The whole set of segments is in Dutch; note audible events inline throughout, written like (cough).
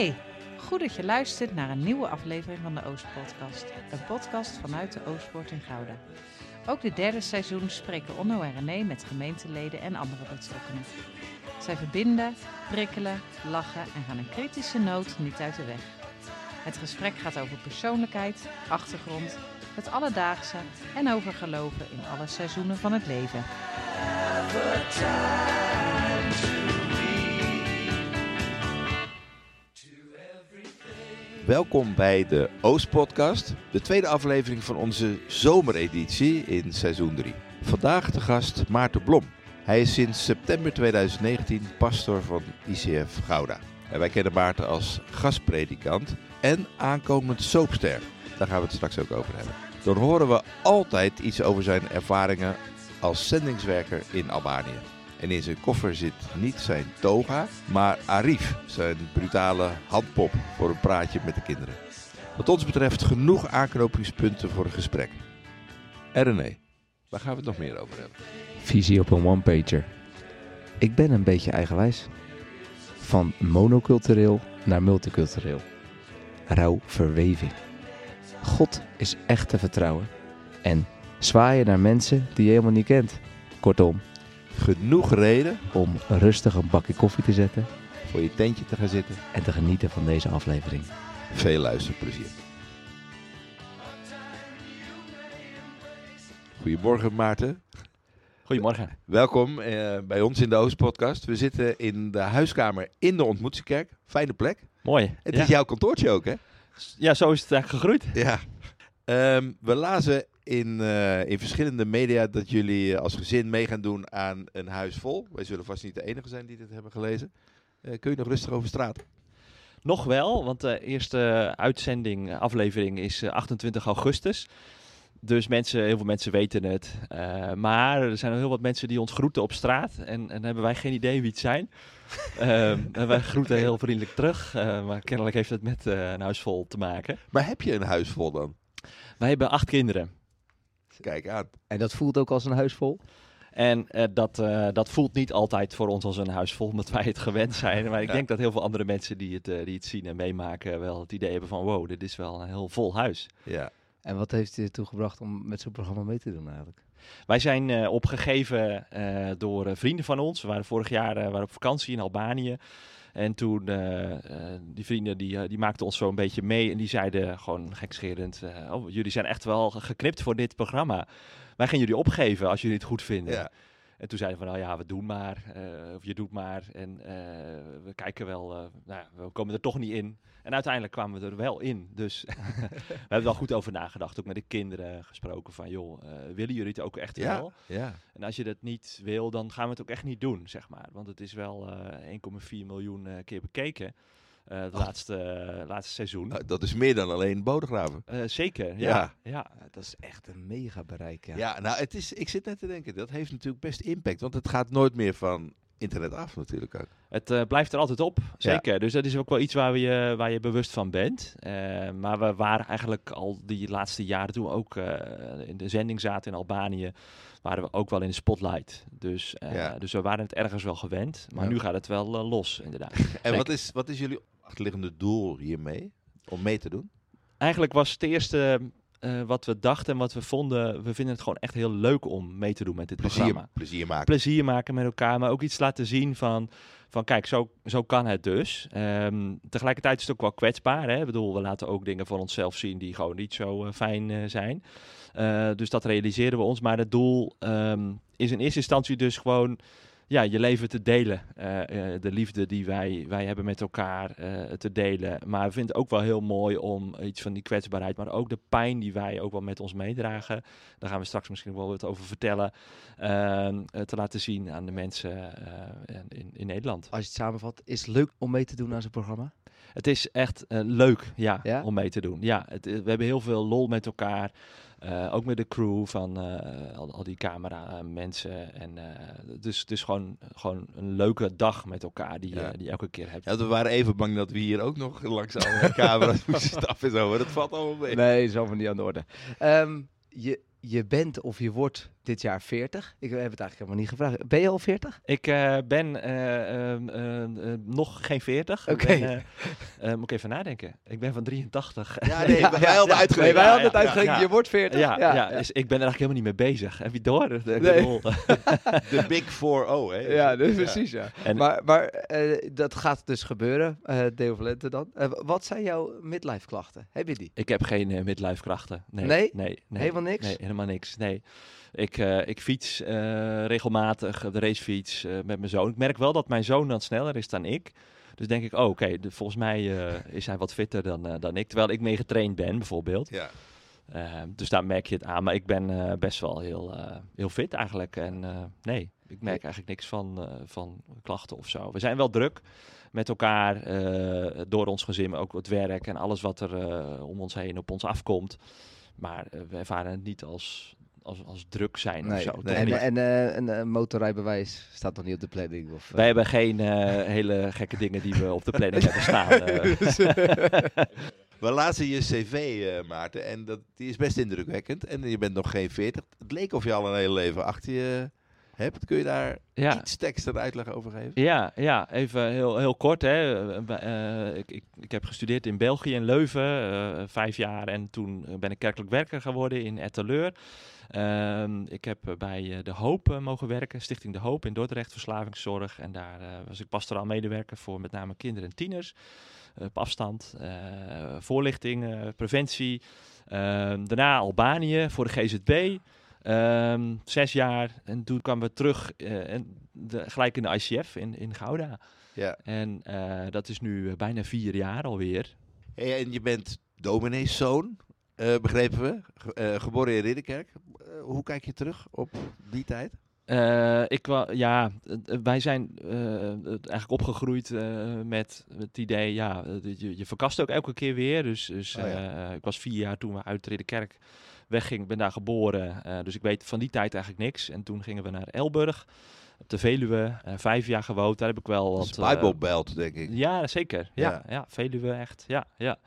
Hey, goed dat je luistert naar een nieuwe aflevering van de Oostpodcast. Een podcast vanuit de Oostpoort in Gouda. Ook dit derde seizoen spreken Onno en René met gemeenteleden en andere betrokkenen. Zij verbinden, prikkelen, lachen en gaan een kritische noot niet uit de weg. Het gesprek gaat over persoonlijkheid, achtergrond, het alledaagse en over geloven in alle seizoenen van het leven. Welkom bij de Oostpodcast, de tweede aflevering van onze zomereditie in seizoen 3. Vandaag de gast Maarten Blom. Hij is sinds september 2019 pastor van ICF Gouda. Wij kennen Maarten als gastpredikant en aankomend soapster. Daar gaan we het straks ook over hebben. Dan horen we altijd iets over zijn ervaringen als zendingswerker in Albanië. En in zijn koffer zit niet zijn toga, maar Arif, zijn brutale handpop voor een praatje met de kinderen. Wat ons betreft genoeg aanknopingspunten voor een gesprek. René, waar gaan we het nog meer over hebben? Visie op een one-pager. Ik ben een beetje eigenwijs. Van monocultureel naar multicultureel. Rauw verweving. God is echt te vertrouwen. En zwaaien naar mensen die je helemaal niet kent. Kortom, Genoeg reden om rustig een bakje koffie te zetten voor je tentje te gaan zitten. en te genieten van deze aflevering. Veel luisterplezier. Goedemorgen Maarten. Goedemorgen. Welkom eh, bij ons in de Oostpodcast. We zitten in de huiskamer in de Ontmoetingskerk. Fijne plek. Mooi. Het ja. is jouw kantoortje ook, hè? ja, zo is het eigenlijk gegroeid. Ja. Ehm, we lazen in, eh, in verschillende media dat jullie eh, als gezin mee gaan doen aan een huis vol. Wij zullen vast niet de enige zijn die dit hebben gelezen. Eh, kun je nog rustig over straat? Nog wel, want de eerste uitzending, aflevering is eh, 28 augustus. Dus mensen, heel veel mensen weten het. Maar er zijn heel wat mensen die ons groeten op straat. En, en hebben wij geen idee wie het zijn. (laughs) En wij groeten heel vriendelijk terug. maar kennelijk heeft het met eh, een huis vol te maken. Maar heb je een huis vol dan? Wij hebben acht kinderen. Kijk aan. En dat voelt ook als een huis vol? En eh, dat, eh, dat voelt niet altijd voor ons als een huis vol, omdat wij het gewend zijn. Maar ik Ja. denk dat heel veel andere mensen die het, eh, die het zien en meemaken wel het idee hebben van wow, dit is wel een heel vol huis. Ja. En wat heeft je ertoe gebracht om met zo'n programma mee te doen eigenlijk? Wij zijn eh, opgegeven eh, door eh, vrienden van ons. We waren vorig jaar eh, waren op vakantie in Albanië. En toen, eh, eh, die vrienden die, eh, die maakten ons zo een beetje mee. En die zeiden gewoon gekscherend, oh, jullie zijn echt wel geknipt voor dit programma. Wij gaan jullie opgeven als jullie het goed vinden. Ja. En toen zeiden we van, nou ja, we doen maar. eh, of je doet maar. En eh, we kijken wel, eh, nou, ja, we komen er toch niet in. En uiteindelijk kwamen we er wel in. Dus (laughs) we hebben er wel goed over nagedacht. Ook met de kinderen gesproken van, joh, willen jullie het ook echt Ja. wel? ja. En als je dat niet wil, dan gaan we het ook echt niet doen, zeg maar. Want het is wel eh 1,4 miljoen keer bekeken. Eh het laatste, eh, laatste seizoen. Nou, dat is meer dan alleen bodegraven. Eh, zeker, Ja. ja. ja. dat is echt een mega bereik, ja. Ja, nou, het is, ik zit net te denken, dat heeft natuurlijk best impact. Want het gaat nooit meer van internet af natuurlijk ook. Het eh, blijft er altijd op, zeker. Dus dat is ook wel iets waar, we je, waar je bewust van bent. Eh, maar we waren eigenlijk al die laatste jaren toen we ook eh, in de zending zaten in Albanië, waren we ook wel in de spotlight. Dus, eh, Ja. dus we waren het ergens wel gewend. Maar Ja. nu gaat het wel eh, los, inderdaad. (laughs) En wat is, wat is jullie achterliggende doel hiermee? Om mee te doen? Eigenlijk was het eerste eh, wat we dachten en wat we vonden, we vinden het gewoon echt heel leuk om mee te doen met dit Plezier, programma. plezier maken. Plezier maken met elkaar, maar ook iets laten zien van, van kijk, zo, zo kan het dus. Ehm, tegelijkertijd is het ook wel kwetsbaar. Hè? Ik bedoel, we laten ook dingen van onszelf zien die gewoon niet zo fijn zijn. Eh, dus dat realiseren we ons. Maar het doel ehm, is in eerste instantie dus gewoon ja, je leven te delen. Eh, eh, de liefde die wij, wij hebben met elkaar te delen. Maar we vinden het ook wel heel mooi om iets van die kwetsbaarheid, maar ook de pijn die wij ook wel met ons meedragen. Daar gaan we straks misschien wel wat over vertellen. ehm, eh, te laten zien aan de mensen in, in Nederland. Als je het samenvat, is het leuk om mee te doen aan zo'n programma? Het is echt leuk ja, Ja? om mee te doen. Ja, het, we hebben heel veel lol met elkaar. Eh, ook met de crew van eh, al, al die camera mensen. En, eh, dus het is gewoon, gewoon een leuke dag met elkaar die, Ja. die je elke keer hebt. Ja, we waren even bang dat we hier ook nog langs alle (laughs) camera's moesten stappen en zo. Maar dat valt allemaal mee. Nee, is allemaal niet aan de orde. Ehm, je, je bent of je wordt dit jaar 40. Ik heb het eigenlijk helemaal niet gevraagd. Ben je al 40? Ik eh, ben eh, ehm, eh, eh, nog geen 40. Ik Oké. ben, eh, eh, moet ik even nadenken. Ik ben van 83. Ja, nee, (laughs) wij hadden uitgerekend. Nee, wij hadden het ja, uitgerekend. ja. Je wordt 40. Ja, ja, dus ik ben er eigenlijk helemaal niet mee bezig. Heb je door? Ik bedoel, (laughs) De Big 4-0, hè? Ja, dus precies, ja. En- maar maar eh, dat gaat dus gebeuren, eh Deo Valente dan. Wat zijn jouw midlife klachten? Heb je die? ik heb geen eh, midlife krachten. Nee, Nee? nee, nee. Helemaal niks? Nee, helemaal niks. Nee. Ik, eh, ik fiets eh, regelmatig op de racefiets eh, met mijn zoon. Ik merk wel dat mijn zoon dan sneller is dan ik. Dus denk ik, oh, oké, volgens mij is hij wat fitter dan, dan ik. Terwijl ik mee getraind ben, bijvoorbeeld. Ja. Eh, dus daar merk je het aan. Maar ik ben best wel heel, heel fit eigenlijk. En nee, ik merk eigenlijk niks van, van klachten of zo. We zijn wel druk met elkaar door ons gezin, maar ook het werk en alles wat er om ons heen op ons afkomt. Maar we ervaren het niet als, als, als druk zijn of zo. toch nee, en niet. en eh, een eh, motorrijbewijs staat nog niet op de planning? Of, eh? Wij hebben geen eh, hele gekke dingen die we op de planning hebben staan. (laughs) eh. We lazen je cv, eh, Maarten, en dat, die is best indrukwekkend. En je bent nog geen 40. Het leek of je al een hele leven achter je hebt. Kun je daar ja. iets tekst en uitleg over geven? Ja, ja, even heel, heel kort. Hè. Eh, eh, ik, ik, ik heb gestudeerd in België, in Leuven, eh, vijf jaar. En toen eh, ben ik kerkelijk werker geworden in Etteleur. Ehm, ik heb eh, bij eh, De Hoop eh, mogen werken, Stichting De Hoop in Dordrecht, verslavingszorg. En daar was ik pastoraal medewerker voor met name kinderen en tieners. op afstand, voorlichting, preventie. Ehm, daarna Albanië voor de GZB. Ehm, zes jaar. En toen kwamen we terug en de, gelijk in de ICF in, in Gouda. Ja. En dat is nu bijna vier jaar alweer. Hey, en je bent domineeszoon, eh begrepen we. Eh, geboren in Ridderkerk. Eh, hoe kijk je terug op die tijd? Ik ja, wij zijn eigenlijk opgegroeid met het idee, ja, je, je verkast ook elke keer weer. Dus, dus Oh ja. ik was vier jaar toen we uit Ridderkerk weggingen, ben daar geboren. dus ik weet van die tijd eigenlijk niks. En toen gingen we naar Elburg, op de Veluwe, vijf jaar gewoond. Daar heb ik wel wat... eh, Bible Belt, denk ik. Ja, zeker. Ja, Ja. ja. Veluwe echt. Ja, ja.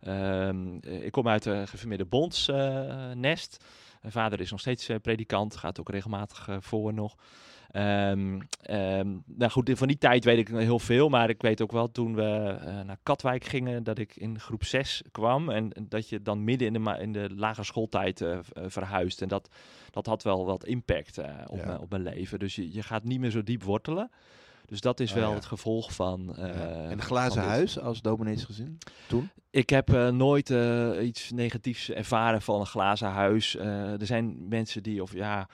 Ehm, eh, ik kom uit een geformeerde bondsnest. Mijn vader is nog steeds eh, predikant, gaat ook regelmatig eh, voor nog. Ehm, ehm, nou goed, van die tijd weet ik heel veel, maar ik weet ook wel toen we naar Katwijk gingen, dat ik in groep 6 kwam en en dat je dan midden in de, in de lagere schooltijd eh, verhuist. En dat, dat had wel wat impact op, Ja. mijn, op mijn leven. Dus je, je gaat niet meer zo diep wortelen. Dus dat is Oh, wel ja. het gevolg van. Ja. En van een glazen huis als domineesgezin? Toen? Ik heb eh, nooit eh, iets negatiefs ervaren van een glazen huis. Er zijn mensen die, of ja,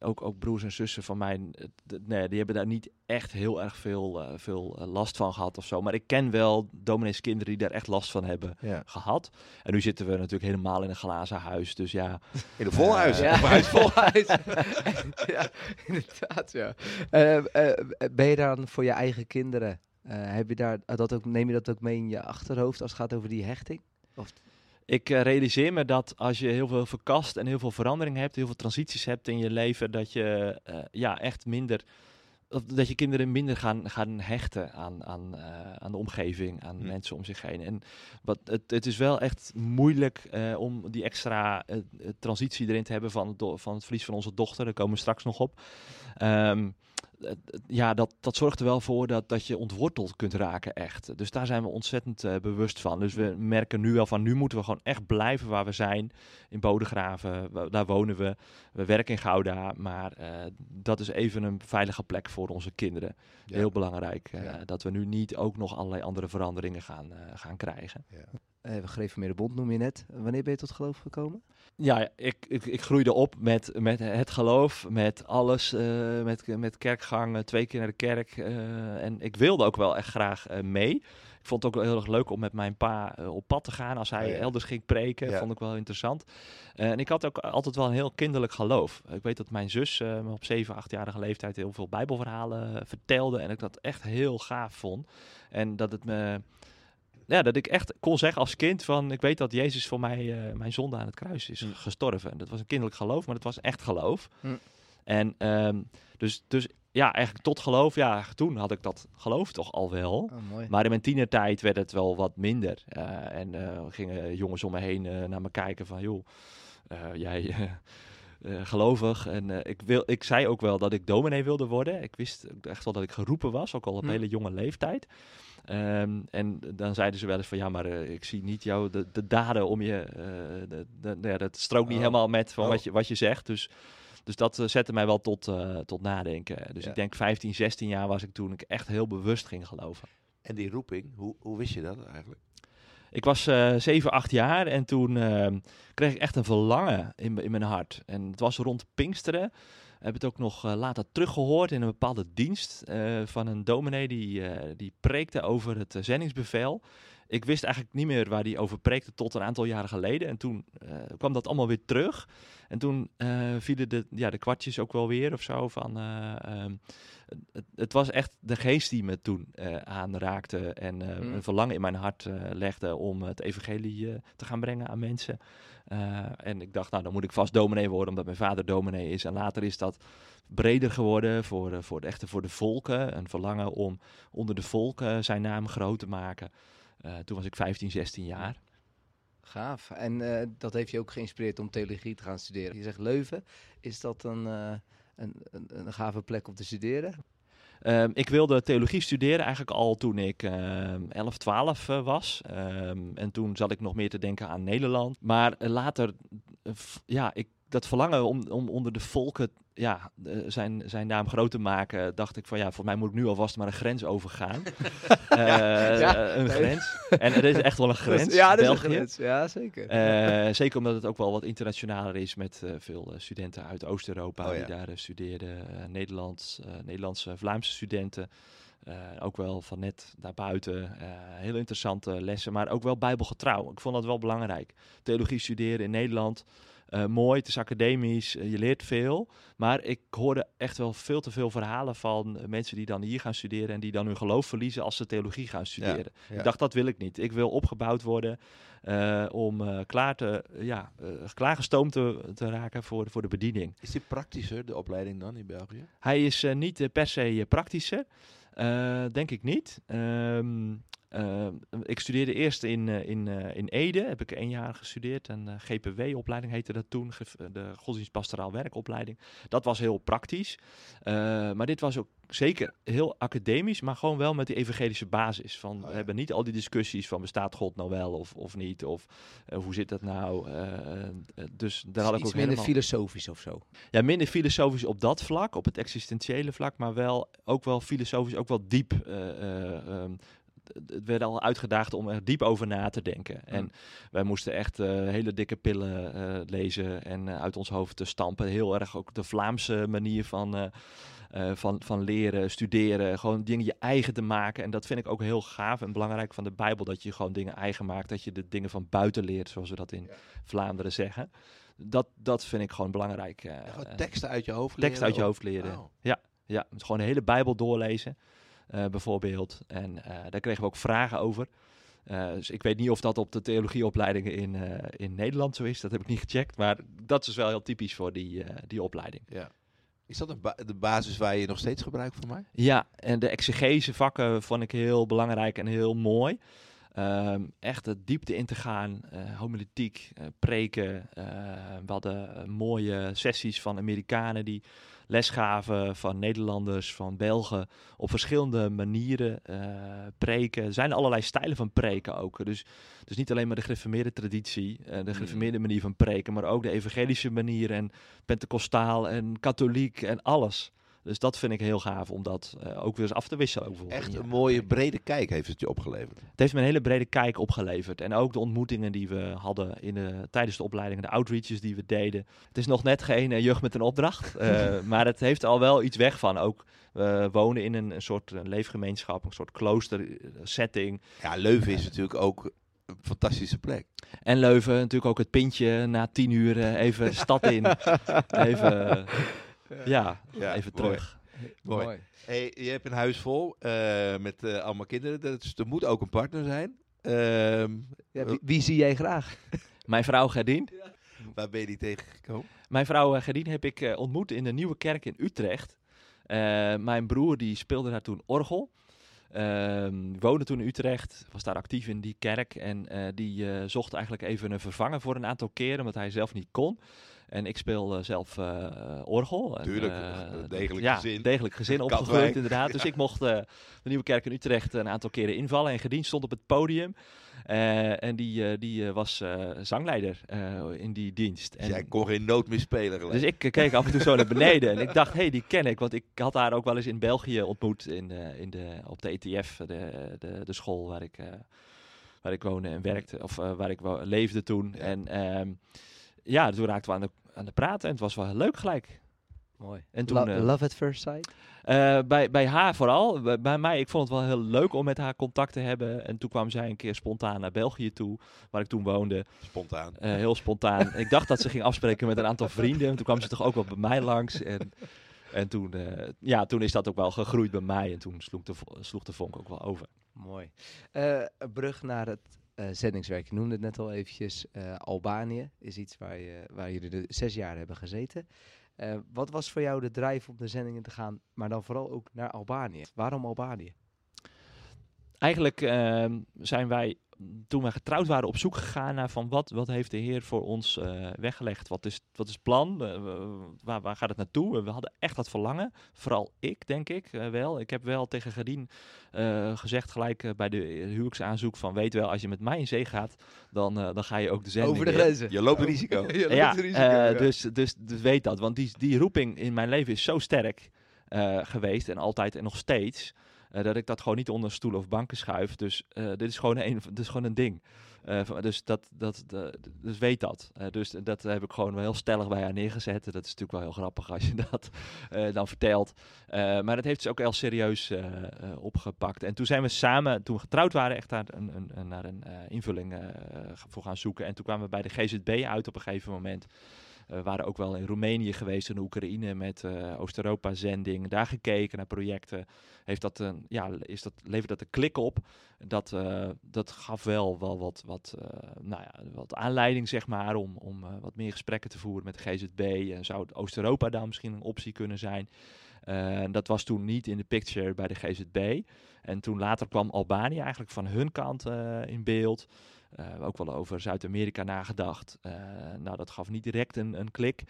ook, ook broers en zussen van mij, eh, nee, die hebben daar niet echt heel erg veel, eh, veel eh, last van gehad of zo. Maar ik ken wel domineeskinderen die daar echt last van hebben Ja. gehad. En nu zitten we natuurlijk helemaal in een glazen huis. Dus ja, In een vol huis. Ja, (laughs) Of een huis vol. huis. (laughs) ja, inderdaad, ja. Eh, eh, ben je dan voor je eigen kinderen, eh, heb je daar, eh, dat ook, neem je dat ook mee in je achterhoofd als het gaat over die hechting? Ik eh, realiseer me dat als je heel veel verkast en heel veel verandering hebt, heel veel transities hebt in je leven, dat je eh, ja, echt minder. Dat je kinderen minder gaan, gaan hechten aan, aan, eh, aan de omgeving, aan Hm. mensen om zich heen. En wat, het, het is wel echt moeilijk om die extra transitie erin te hebben van het, van het verlies van onze dochter. Daar komen we straks nog op. Het- ja, dat, dat zorgt er wel voor dat, dat je ontworteld kunt raken echt. Dus daar zijn we ontzettend eh, bewust van. Dus we merken nu wel van, nu moeten we gewoon echt blijven waar we zijn. In Bodegraven, daar wonen we. We werken in Gouda, maar eh, dat is even een veilige plek voor onze kinderen. Ja. Heel belangrijk, eh, Ja. dat we nu niet ook nog allerlei andere veranderingen gaan, gaan krijgen. Uh, gereformeerde bond noem je net. Wanneer ben je tot geloof gekomen? Ja, ik, ik, ik groeide op met, met het geloof, met alles, eh, met, met kerkgang, eh, twee keer naar de kerk. eh, en ik wilde ook wel echt graag eh, mee. Ik vond het ook wel heel erg leuk om met mijn pa eh, op pad te gaan als hij Oh ja. elders ging preken. Ja. Vond ik wel interessant. Eh, en ik had ook altijd wel een heel kinderlijk geloof. Ik weet dat mijn zus eh, me op 7, 8-jarige leeftijd heel veel bijbelverhalen eh, vertelde. En ik dat echt heel gaaf vond. En dat het me... Ja, dat ik echt kon zeggen als kind van... Ik weet dat Jezus voor mij, eh, mijn zonde aan het kruis is Hm. gestorven. Dat was een kinderlijk geloof, maar dat was echt geloof. Hm. En ehm, dus, dus ja, eigenlijk tot geloof. Ja, toen had ik dat geloof toch al wel. Oh. Maar in mijn tienertijd werd het wel wat minder. Eh, en eh, gingen jongens om me heen naar me kijken van... joh, jij, (laughs) eh, gelovig. En eh, ik, wil, ik zei ook wel dat ik dominee wilde worden. Ik wist echt wel dat ik geroepen was, ook al op Hm. hele jonge leeftijd. Ehm, en dan zeiden ze wel eens van ja, maar eh, ik zie niet jou de, de daden om je. de, de- ja, dat strookt niet Oh. helemaal met van Oh. wat, je, wat je zegt. Dus, dus dat zette mij wel tot, tot nadenken. Dus Ja. ik denk 15, 16 jaar was ik toen ik echt heel bewust ging geloven. En die roeping, hoe, hoe wist je dat eigenlijk? Ik was eh 7, 8 jaar en toen ehm, kreeg ik echt een verlangen in, in mijn hart. En het was rond Pinksteren. Heb het ook nog eh, later teruggehoord in een bepaalde dienst eh, van een dominee die, eh, die preekte over het zendingsbevel. Ik wist eigenlijk niet meer waar die over preekte tot een aantal jaren geleden. En toen eh, kwam dat allemaal weer terug. En toen eh, vielen de, ja, de kwartjes ook wel weer of zo. Van, eh, ehm, het, het was echt de geest die me toen aanraakte. En Mm. een verlangen in mijn hart legde om het evangelie te gaan brengen aan mensen. En ik dacht, nou dan moet ik vast dominee worden, omdat mijn vader dominee is. En later is dat breder geworden voor, voor de, echte voor de volken. Een verlangen om onder de volken zijn naam groot te maken. Eh, toen was ik 15, 16 jaar. Gaaf. En eh, dat heeft je ook geïnspireerd om theologie te gaan studeren. Je zegt Leuven. Is dat een, eh, een, een, een gave plek om te studeren? Ehm, ik wilde theologie studeren eigenlijk al toen ik ehm 11, 12 eh, was. Ehm, en toen zat ik nog meer te denken aan Nederland. Maar later, ja, ik, dat verlangen om, om onder de volken ja, eh, zijn, zijn naam groot te maken, dacht ik van ja, voor mij moet ik nu alvast maar een grens overgaan. (laughs) Eh, Ja, een nee. grens. En er is echt wel een (laughs) grens. ja, dat is een België. grens. Ja, zeker. Eh, (laughs) zeker omdat het ook wel wat internationaler is met eh, veel eh, studenten uit Oost-Europa Oh ja. die daar eh, studeerden. Eh, Nederlands, eh, Nederlandse, Vlaamse studenten. Eh, ook wel van net daarbuiten. eh heel interessante lessen, maar ook wel bijbelgetrouw. Ik vond dat wel belangrijk. Theologie studeren in Nederland. Eh, mooi, het is academisch, eh, je leert veel. Maar ik hoorde echt wel veel te veel verhalen van eh, mensen die dan hier gaan studeren en die dan hun geloof verliezen als ze theologie gaan studeren. ja. Ik dacht, dat wil ik niet. Ik wil opgebouwd worden om klaar te, ja, klaargestoomd te, te raken voor, de- voor de bediening. Is die praktischer, de opleiding dan in België? Hij is niet per se praktischer, denk ik niet. Ehm, eh, ik studeerde eerst in, eh, in, eh, in Ede, heb ik één jaar gestudeerd. Een eh, GPW-opleiding heette dat toen, de godsdienstpastoraal werkopleiding. Dat was heel praktisch, maar dit was ook zeker heel academisch, maar gewoon wel met die evangelische basis. Van, Oh ja. We hebben niet al die discussies van bestaat God nou wel of, of niet, of hoe zit dat nou. Dus daar had ik ook minder helemaal... filosofisch of zo. Ja, minder filosofisch op dat vlak, op het existentiële vlak, maar wel ook wel filosofisch, ook wel diep. eh, eh, ehm, het werd al uitgedaagd om er diep over na te denken. En wij moesten echt eh, hele dikke pillen eh, lezen en eh, uit ons hoofd te stampen. Heel erg ook de Vlaamse manier van, van, van leren, studeren, gewoon dingen je eigen te maken. En dat vind ik ook heel gaaf en belangrijk van de Bijbel, dat je gewoon dingen eigen maakt, dat je de dingen van buiten leert, zoals we dat in Ja. Vlaanderen zeggen. Dat, dat vind ik gewoon belangrijk. Ja, gewoon teksten uit je hoofd leren uit je of- hoofd leren. Oh. Ja, dus gewoon de hele Bijbel doorlezen, bijvoorbeeld. En eh, daar kregen we ook vragen over. Eh, dus ik weet niet of dat op de theologieopleidingen in, eh, in Nederland zo is. Dat heb ik niet gecheckt. Maar dat is wel heel typisch voor die, eh, die opleiding. Ja. Is dat een ba- de basis waar je nog steeds gebruik van maakt? Ja, en de exegese vakken vond ik heel belangrijk en heel mooi. Ehm, echt de diepte in te gaan, eh homiletiek, eh, preken. eh, we hadden eh, mooie sessies van Amerikanen die les gaven, van Nederlanders, van Belgen. Op verschillende manieren preken. Er zijn allerlei stijlen van preken ook. Dus, dus niet alleen maar de gereformeerde traditie, de gereformeerde manier van preken, maar ook de evangelische manier en pentecostaal en katholiek en alles. Dus dat vind ik heel gaaf om dat eh, ook weer eens af te wisselen. Echt een mooie brede kijk heeft het je opgeleverd. Het heeft me een hele brede kijk opgeleverd. En ook de ontmoetingen die we hadden in de, tijdens de opleiding, de outreaches die we deden. Het is nog net geen eh, jeugd met een opdracht, (laughs) eh, maar het heeft al wel iets weg van. Ook we wonen in een, een soort eh, leefgemeenschap, een soort klooster setting. Ja, Leuven is natuurlijk ook een fantastische plek. En Leuven, natuurlijk ook het pintje na tien uur even stad in. (laughs) Even, ja, Ja, even mooi. terug. Mooi. Hey, je hebt een huis vol eh, met eh, allemaal kinderen. Dus er moet ook een partner zijn. Ehm, Ja, wie, wie zie jij graag? (laughs) Mijn vrouw Gerdien. waar ben je die tegengekomen? Mijn vrouw eh, Gerdien heb ik eh, ontmoet in de Nieuwe Kerk in Utrecht. Eh, mijn broer die speelde daar toen orgel. Ehm, woonde toen in Utrecht, was daar actief in die kerk. En eh, die eh, zocht eigenlijk even een vervanger voor een aantal keren, omdat hij zelf niet kon. En ik speel eh, zelf eh, orgel. En, Tuurlijk, eh, een degelijk ja, gezin. degelijk gezin (laughs) Katwijk. opgegroeid inderdaad. Dus (laughs) ik mocht eh, de Nieuwe Kerk in Utrecht een aantal keren invallen. En Gediend stond op het podium. Eh, en die, eh, die eh, was eh, zangleider eh, in die dienst. En, jij kon geen nood meer spelen gelijk. dus ik eh, keek af en toe zo naar beneden en ik dacht, hé, hey, die ken ik. Want ik had haar ook wel eens in België ontmoet, in in de, op de ETF, de, de, de school waar ik, eh, waar ik woonde en werkte, of eh, waar ik leefde toen. Ja. En ehm, ja, toen raakten we aan de, aan de praten en het was wel heel leuk gelijk. Mooi. En toen, Lo- eh, love at first sight? Eh, bij, bij haar vooral. Bij, bij mij, ik vond het wel heel leuk om met haar contact te hebben. En toen kwam zij een keer spontaan naar België toe, waar ik toen woonde. Spontaan. Eh, heel spontaan. (laughs) ik dacht dat ze ging afspreken met een aantal vrienden. Toen kwam ze toch ook wel bij mij langs. En, en toen, eh, ja, toen is dat ook wel gegroeid bij mij. En toen sloeg de, sloeg de vonk ook wel over. Mooi. Eh, brug naar het zendingswerk. Je noemde het net al eventjes. eh, Albanië is iets waar, je, waar jullie de zes jaar hebben gezeten. Eh, wat was voor jou de drijf om de zendingen te gaan, maar dan vooral ook naar Albanië? Waarom Albanië? Eigenlijk ehm, zijn wij, toen we getrouwd waren, op zoek gegaan naar van wat, wat heeft de Heer voor ons eh, weggelegd? Wat is, wat is het plan? Eh, waar, waar gaat het naartoe? We hadden echt dat verlangen. Vooral ik, denk ik eh, wel. Ik heb wel tegen Gardien eh, gezegd gelijk bij de huwelijksaanzoek van weet wel, als je met mij in zee gaat, dan, dan ga je ook de zending Over de in. grenzen. Je loopt risico. (laughs) Je loopt Ja, risico, eh, ja. Dus, dus, dus weet dat. Want die, die roeping in mijn leven is zo sterk eh, geweest en altijd en nog steeds. Eh, dat ik dat gewoon niet onder stoelen of banken schuif. Dus eh, dit, is gewoon een, (laughs) gewoon een ding. Eh, dus, dat, dat, dus weet dat. Dus dat heb ik gewoon heel stellig bij haar neergezet. Dat is natuurlijk wel heel grappig als je (laughs) dat dan vertelt. Maar dat heeft ze ook heel serieus opgepakt. En toen zijn we samen, toen we getrouwd waren, echt naar een, een, naar een invulling voor gaan zoeken. En toen kwamen we bij de GZB uit op een gegeven moment. Eh, We waren ook wel in Roemenië geweest, in Oekraïne met eh, Oost-Europa-zending. Daar gekeken naar projecten. Heeft dat een, ja, is dat, levert dat een klik op? Dat, eh, dat gaf wel, wel wat, wat, eh, nou ja, wat aanleiding zeg maar, om, om eh, wat meer gesprekken te voeren met de GZB. En zou Oost-Europa dan misschien een optie kunnen zijn? Eh, dat was toen niet in de picture bij de GZB. En toen later kwam Albanië eigenlijk van hun kant eh, in beeld. Eh, ook wel over Zuid-Amerika nagedacht. Eh, nou, dat gaf niet direct een, een klik.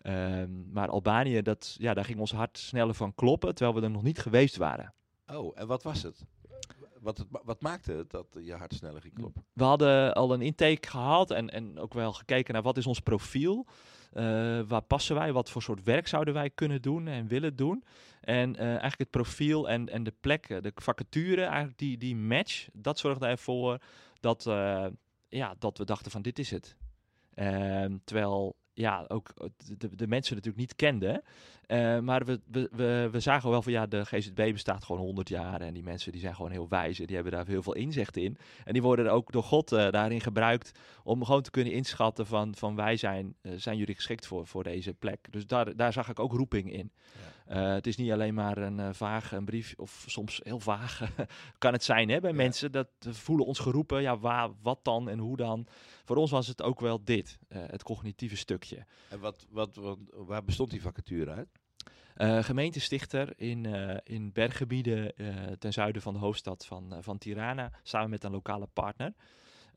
Ehm, maar Albanië, dat, ja, daar ging ons hart sneller van kloppen, terwijl we er nog niet geweest waren. Oh, en wat was het? Wat, het, wat maakte het dat je hart sneller ging kloppen? We hadden al een intake gehad en, en ook wel gekeken naar wat is ons profiel. Eh, waar passen wij? Wat voor soort werk zouden wij kunnen doen en willen doen? En eigenlijk het profiel en, en de plekken, de vacature, eigenlijk die, die match, dat zorgde ervoor dat, eh, ja, dat we dachten van dit is het. Ehm, terwijl ja, ook de, de mensen natuurlijk niet kenden. Eh, maar we, we, we, we zagen wel van ja, de GZB bestaat gewoon 100 jaar. En die mensen die zijn gewoon heel wijs en die hebben daar heel veel inzicht in. En die worden ook door God eh, daarin gebruikt om gewoon te kunnen inschatten van, van wij zijn, eh, zijn jullie geschikt voor, voor deze plek. Dus daar, daar zag ik ook roeping in. Eh, het is niet alleen maar een uh, vaag een brief, of soms heel vaag (laughs) kan het zijn hè, bij Ja. mensen. Dat voelen ons geroepen, ja, waar, wat dan en hoe dan. Voor ons was het ook wel dit, uh, het cognitieve stukje. En wat, wat, wat, waar bestond die vacature uit? Uh, gemeentestichter in, uh, in berggebieden uh, ten zuiden van de hoofdstad van, van Tirana, samen met een lokale partner.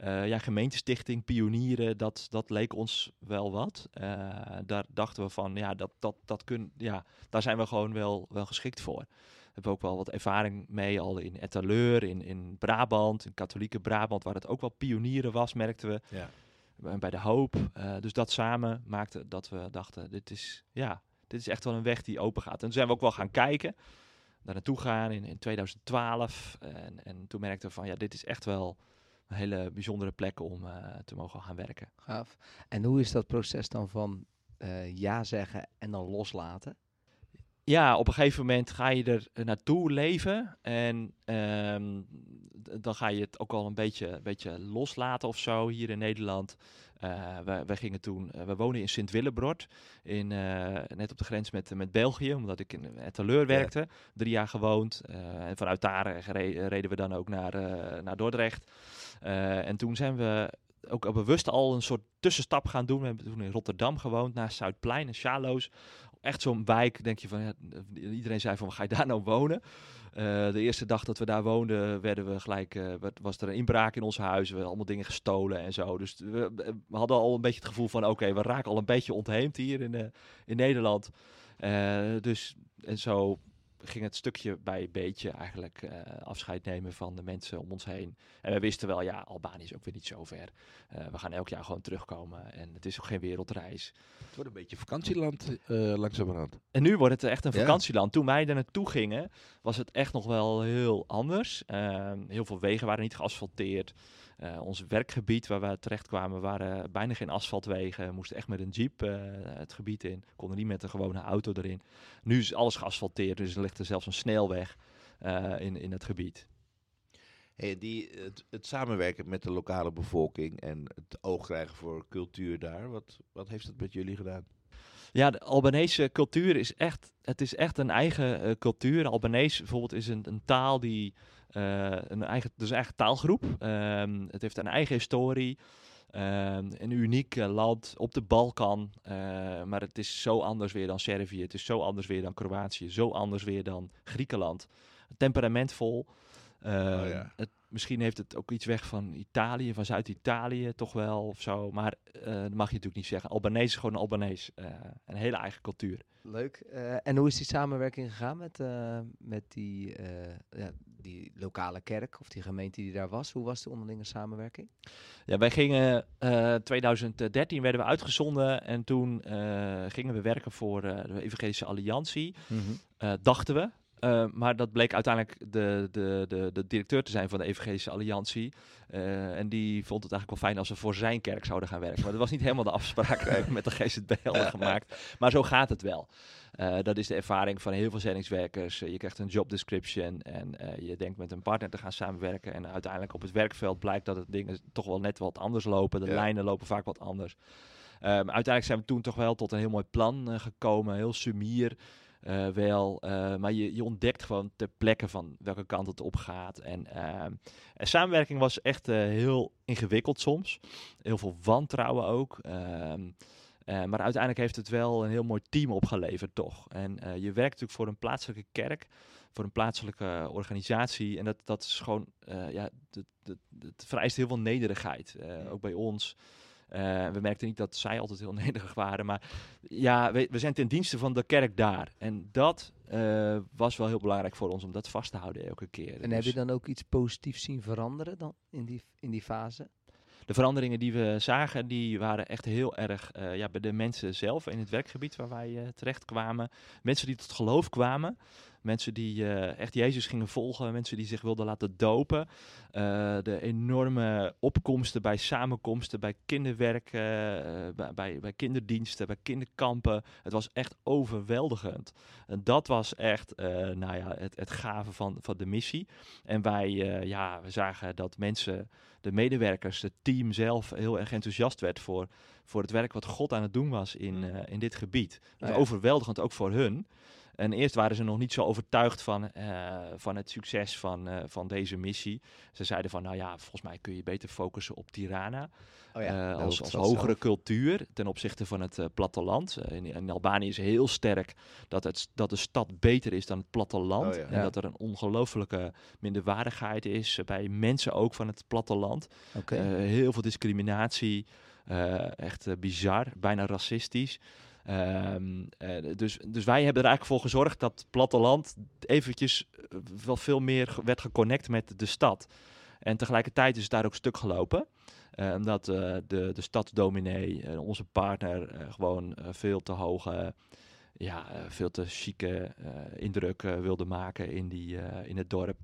Uh, ja, gemeentestichting, pionieren, dat, dat leek ons wel wat. Uh, daar dachten we van, ja, dat, dat, dat kun, ja, daar zijn we gewoon wel, wel geschikt voor. We hebben ook wel wat ervaring mee al in Etteleur, in, in Brabant, in katholieke Brabant, waar het ook wel pionieren was, merkten we. Ja. Bij de hoop. Uh, dus dat samen maakte dat we dachten, dit is, ja, dit is echt wel een weg die open gaat. En toen zijn we ook wel gaan kijken, daar naartoe gaan in, in 2012. En, en toen merkten we van, ja, dit is echt wel hele bijzondere plek om uh, te mogen gaan werken. Gaaf. En hoe is dat proces dan van uh, ja zeggen en dan loslaten? Ja, op een gegeven moment ga je er naartoe leven en um, dan ga je het ook al een beetje, een beetje loslaten of zo hier in Nederland. Uh, we, we, gingen toen, uh, we wonen in Sint-Willebrod, in, uh, net op de grens met, met België, omdat ik in Etteleur werkte. Ja. Drie jaar gewoond en vanuit daar reden we dan ook naar, naar Dordrecht. en toen zijn we ook al bewust al een soort tussenstap gaan doen. We hebben toen in Rotterdam gewoond, naar Zuidplein en Sjaloos. Echt zo'n wijk, denk je van, iedereen zei van, ga je daar nou wonen? Uh, de eerste dag dat we daar woonden, werden we gelijk, uh, was er een inbraak in ons huis. We hadden allemaal dingen gestolen en zo. Dus we, hadden al een beetje het gevoel van, oké, we raken al een beetje ontheemd hier in, uh, in Nederland. dus en zo ging het stukje bij beetje eigenlijk uh, afscheid nemen van de mensen om ons heen. En we wisten wel, ja, Albanië is ook weer niet zo ver. Uh, we gaan elk jaar gewoon terugkomen en het is ook geen wereldreis. Het wordt een beetje vakantieland uh, langzamerhand. En nu wordt het echt een vakantieland. Ja. Toen wij er naartoe gingen, was het echt nog wel heel anders. Ehm, heel veel wegen waren niet geasfalteerd. Uh, ons werkgebied waar we terecht kwamen waren bijna geen asfaltwegen. We moesten echt met een jeep uh, het gebied in. Konden niet met een gewone auto erin. Nu is alles geasfalteerd, dus er ligt er zelfs een snelweg uh, in, in het gebied. Hey, die, het, het, samenwerken met de lokale bevolking en het oog krijgen voor cultuur daar, wat, wat heeft het met jullie gedaan? Ja, de Albanese cultuur is echt, het is echt een eigen cultuur. Albanese bijvoorbeeld is een, een taal die, een eigen, dus een eigen taalgroep. Um, het heeft een eigen historie. Um, een uniek uh, land op de Balkan. maar het is zo anders weer dan Servië. Het is zo anders weer dan Kroatië. Zo anders weer dan Griekenland. Temperamentvol. Uh, oh ja. het, misschien heeft het ook iets weg van Italië, van Zuid-Italië toch wel of zo. Maar uh, dat mag je natuurlijk niet zeggen. Albanese is gewoon Albanese. Uh, een hele eigen cultuur. Leuk. en hoe is die samenwerking gegaan met, met die, ja, die lokale kerk of die gemeente die daar was? Hoe was de onderlinge samenwerking? Ja, wij gingen 2013 werden we uitgezonden en toen gingen we werken voor de Evangelische Alliantie. Mm -hmm. dachten we. Uh, maar dat bleek uiteindelijk de, de, de, de, directeur te zijn van de Evangelische Alliantie. Uh, en die vond het eigenlijk wel fijn als we voor zijn kerk zouden gaan werken. Maar dat was niet helemaal de afspraak (laughs) met de GZB hadden gemaakt. Maar zo gaat het wel. Uh, dat is de ervaring van heel veel zendingswerkers. je krijgt een job description en je denkt met een partner te gaan samenwerken. En uiteindelijk op het werkveld blijkt dat het dingen toch wel net wat anders lopen. De ja. lijnen lopen vaak wat anders. Um, uiteindelijk zijn we toen toch wel tot een heel mooi plan gekomen. Heel sumier. Uh, wel, uh, maar je, je ontdekt gewoon ter plekke van welke kant het op gaat. En, uh, en samenwerking was echt heel ingewikkeld soms. Heel veel wantrouwen ook. Ehm, maar uiteindelijk heeft het wel een heel mooi team opgeleverd, toch? En je werkt natuurlijk voor een plaatselijke kerk, voor een plaatselijke organisatie. En dat, dat is gewoon, ja, het vereist heel veel nederigheid. ook bij ons. Uh, we merkten niet dat zij altijd heel (laughs) nederig waren. Maar ja, we, we zijn ten dienste van de kerk daar. En dat uh, was wel heel belangrijk voor ons om dat vast te houden elke keer. En dus... heb je dan ook iets positiefs zien veranderen dan in die, in die fase? De veranderingen die we zagen, die waren echt heel erg uh, ja, bij de mensen zelf in het werkgebied waar wij terecht kwamen. Mensen die tot geloof kwamen. Mensen die uh, echt Jezus gingen volgen, mensen die zich wilden laten dopen. Uh, de enorme opkomsten bij samenkomsten, bij kinderwerk, uh, bij, bij, bij, kinderdiensten, bij kinderkampen. Het was echt overweldigend. En dat was echt nou ja, het, het gave van, van de missie. En wij ja, we zagen dat mensen, de medewerkers, het team zelf heel erg enthousiast werd voor, voor het werk wat God aan het doen was in, in dit gebied. Dat was overweldigend ook voor hun. En eerst waren ze nog niet zo overtuigd van, uh, van het succes van, uh, van deze missie. Ze zeiden van, nou ja, volgens mij kun je beter focussen op Tirana. Oh ja, uh, als, als hogere zelf. cultuur ten opzichte van het platteland. In, in, Albanië is heel sterk dat, het, dat de stad beter is dan het platteland. Oh ja. En ja. dat er een ongelofelijke minderwaardigheid is bij mensen ook van het platteland. Okay. heel veel discriminatie. echt bizar, bijna racistisch. Um, uh, dus, dus wij hebben er eigenlijk voor gezorgd dat het platteland eventjes uh, wel veel meer werd geconnect met de stad. En tegelijkertijd is het daar ook stuk gelopen. Uh, omdat de, de stadsdominee, onze partner, gewoon veel te hoge, ja, veel te chique indruk wilde maken in, die, in het dorp.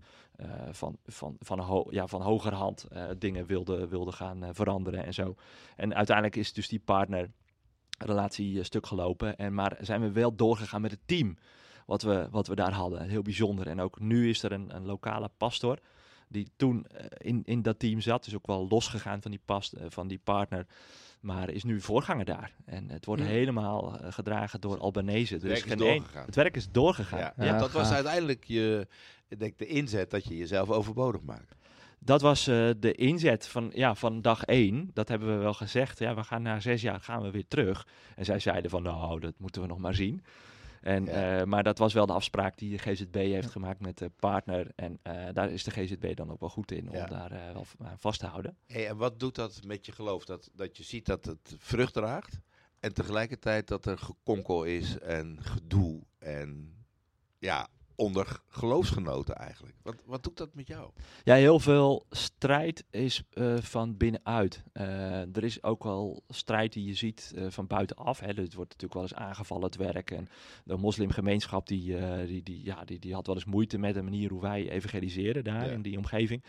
van, van, van, ja, van hogerhand dingen wilde, wilde gaan veranderen en zo. En uiteindelijk is dus die partner relatie eh, stuk gelopen. En, maar zijn we wel doorgegaan met het team wat we, wat we daar hadden. Heel bijzonder. En ook nu is er een, een lokale pastor die toen uh, in, in dat team zat. Dus ook wel losgegaan van die, past, uh, van die partner. Maar is nu voorganger daar. En het wordt helemaal gedragen door Albanese. Dus het werk is doorgegaan. Het werk is doorgegaan. Ja, ja. dat was uiteindelijk je, ik denk de inzet dat je jezelf overbodig maakt. Dat was eh, de inzet van, ja, van dag één. Dat hebben we wel gezegd. Ja, we gaan na zes jaar gaan we weer terug. En zij zeiden van, nou, dat moeten we nog maar zien. En, Ja. eh, maar dat was wel de afspraak die de GZB heeft gemaakt met de partner. En eh, daar is de GZB dan ook wel goed in om Ja. daar wel aan vast te houden. Hey, en wat doet dat met je geloof? Dat, dat je ziet dat het vrucht draagt en tegelijkertijd dat er gekonkel is en gedoe en ja, onder geloofsgenoten eigenlijk. Wat, wat doet dat met jou? Ja, heel veel strijd is eh, van binnenuit. Eh, er is ook wel strijd die je ziet eh, van buitenaf. Hè. Het wordt natuurlijk wel eens aangevallen, het werk. En de moslimgemeenschap die, eh, die, die, ja, die, die had wel eens moeite met de manier hoe wij evangeliseren daar Ja. in die omgeving.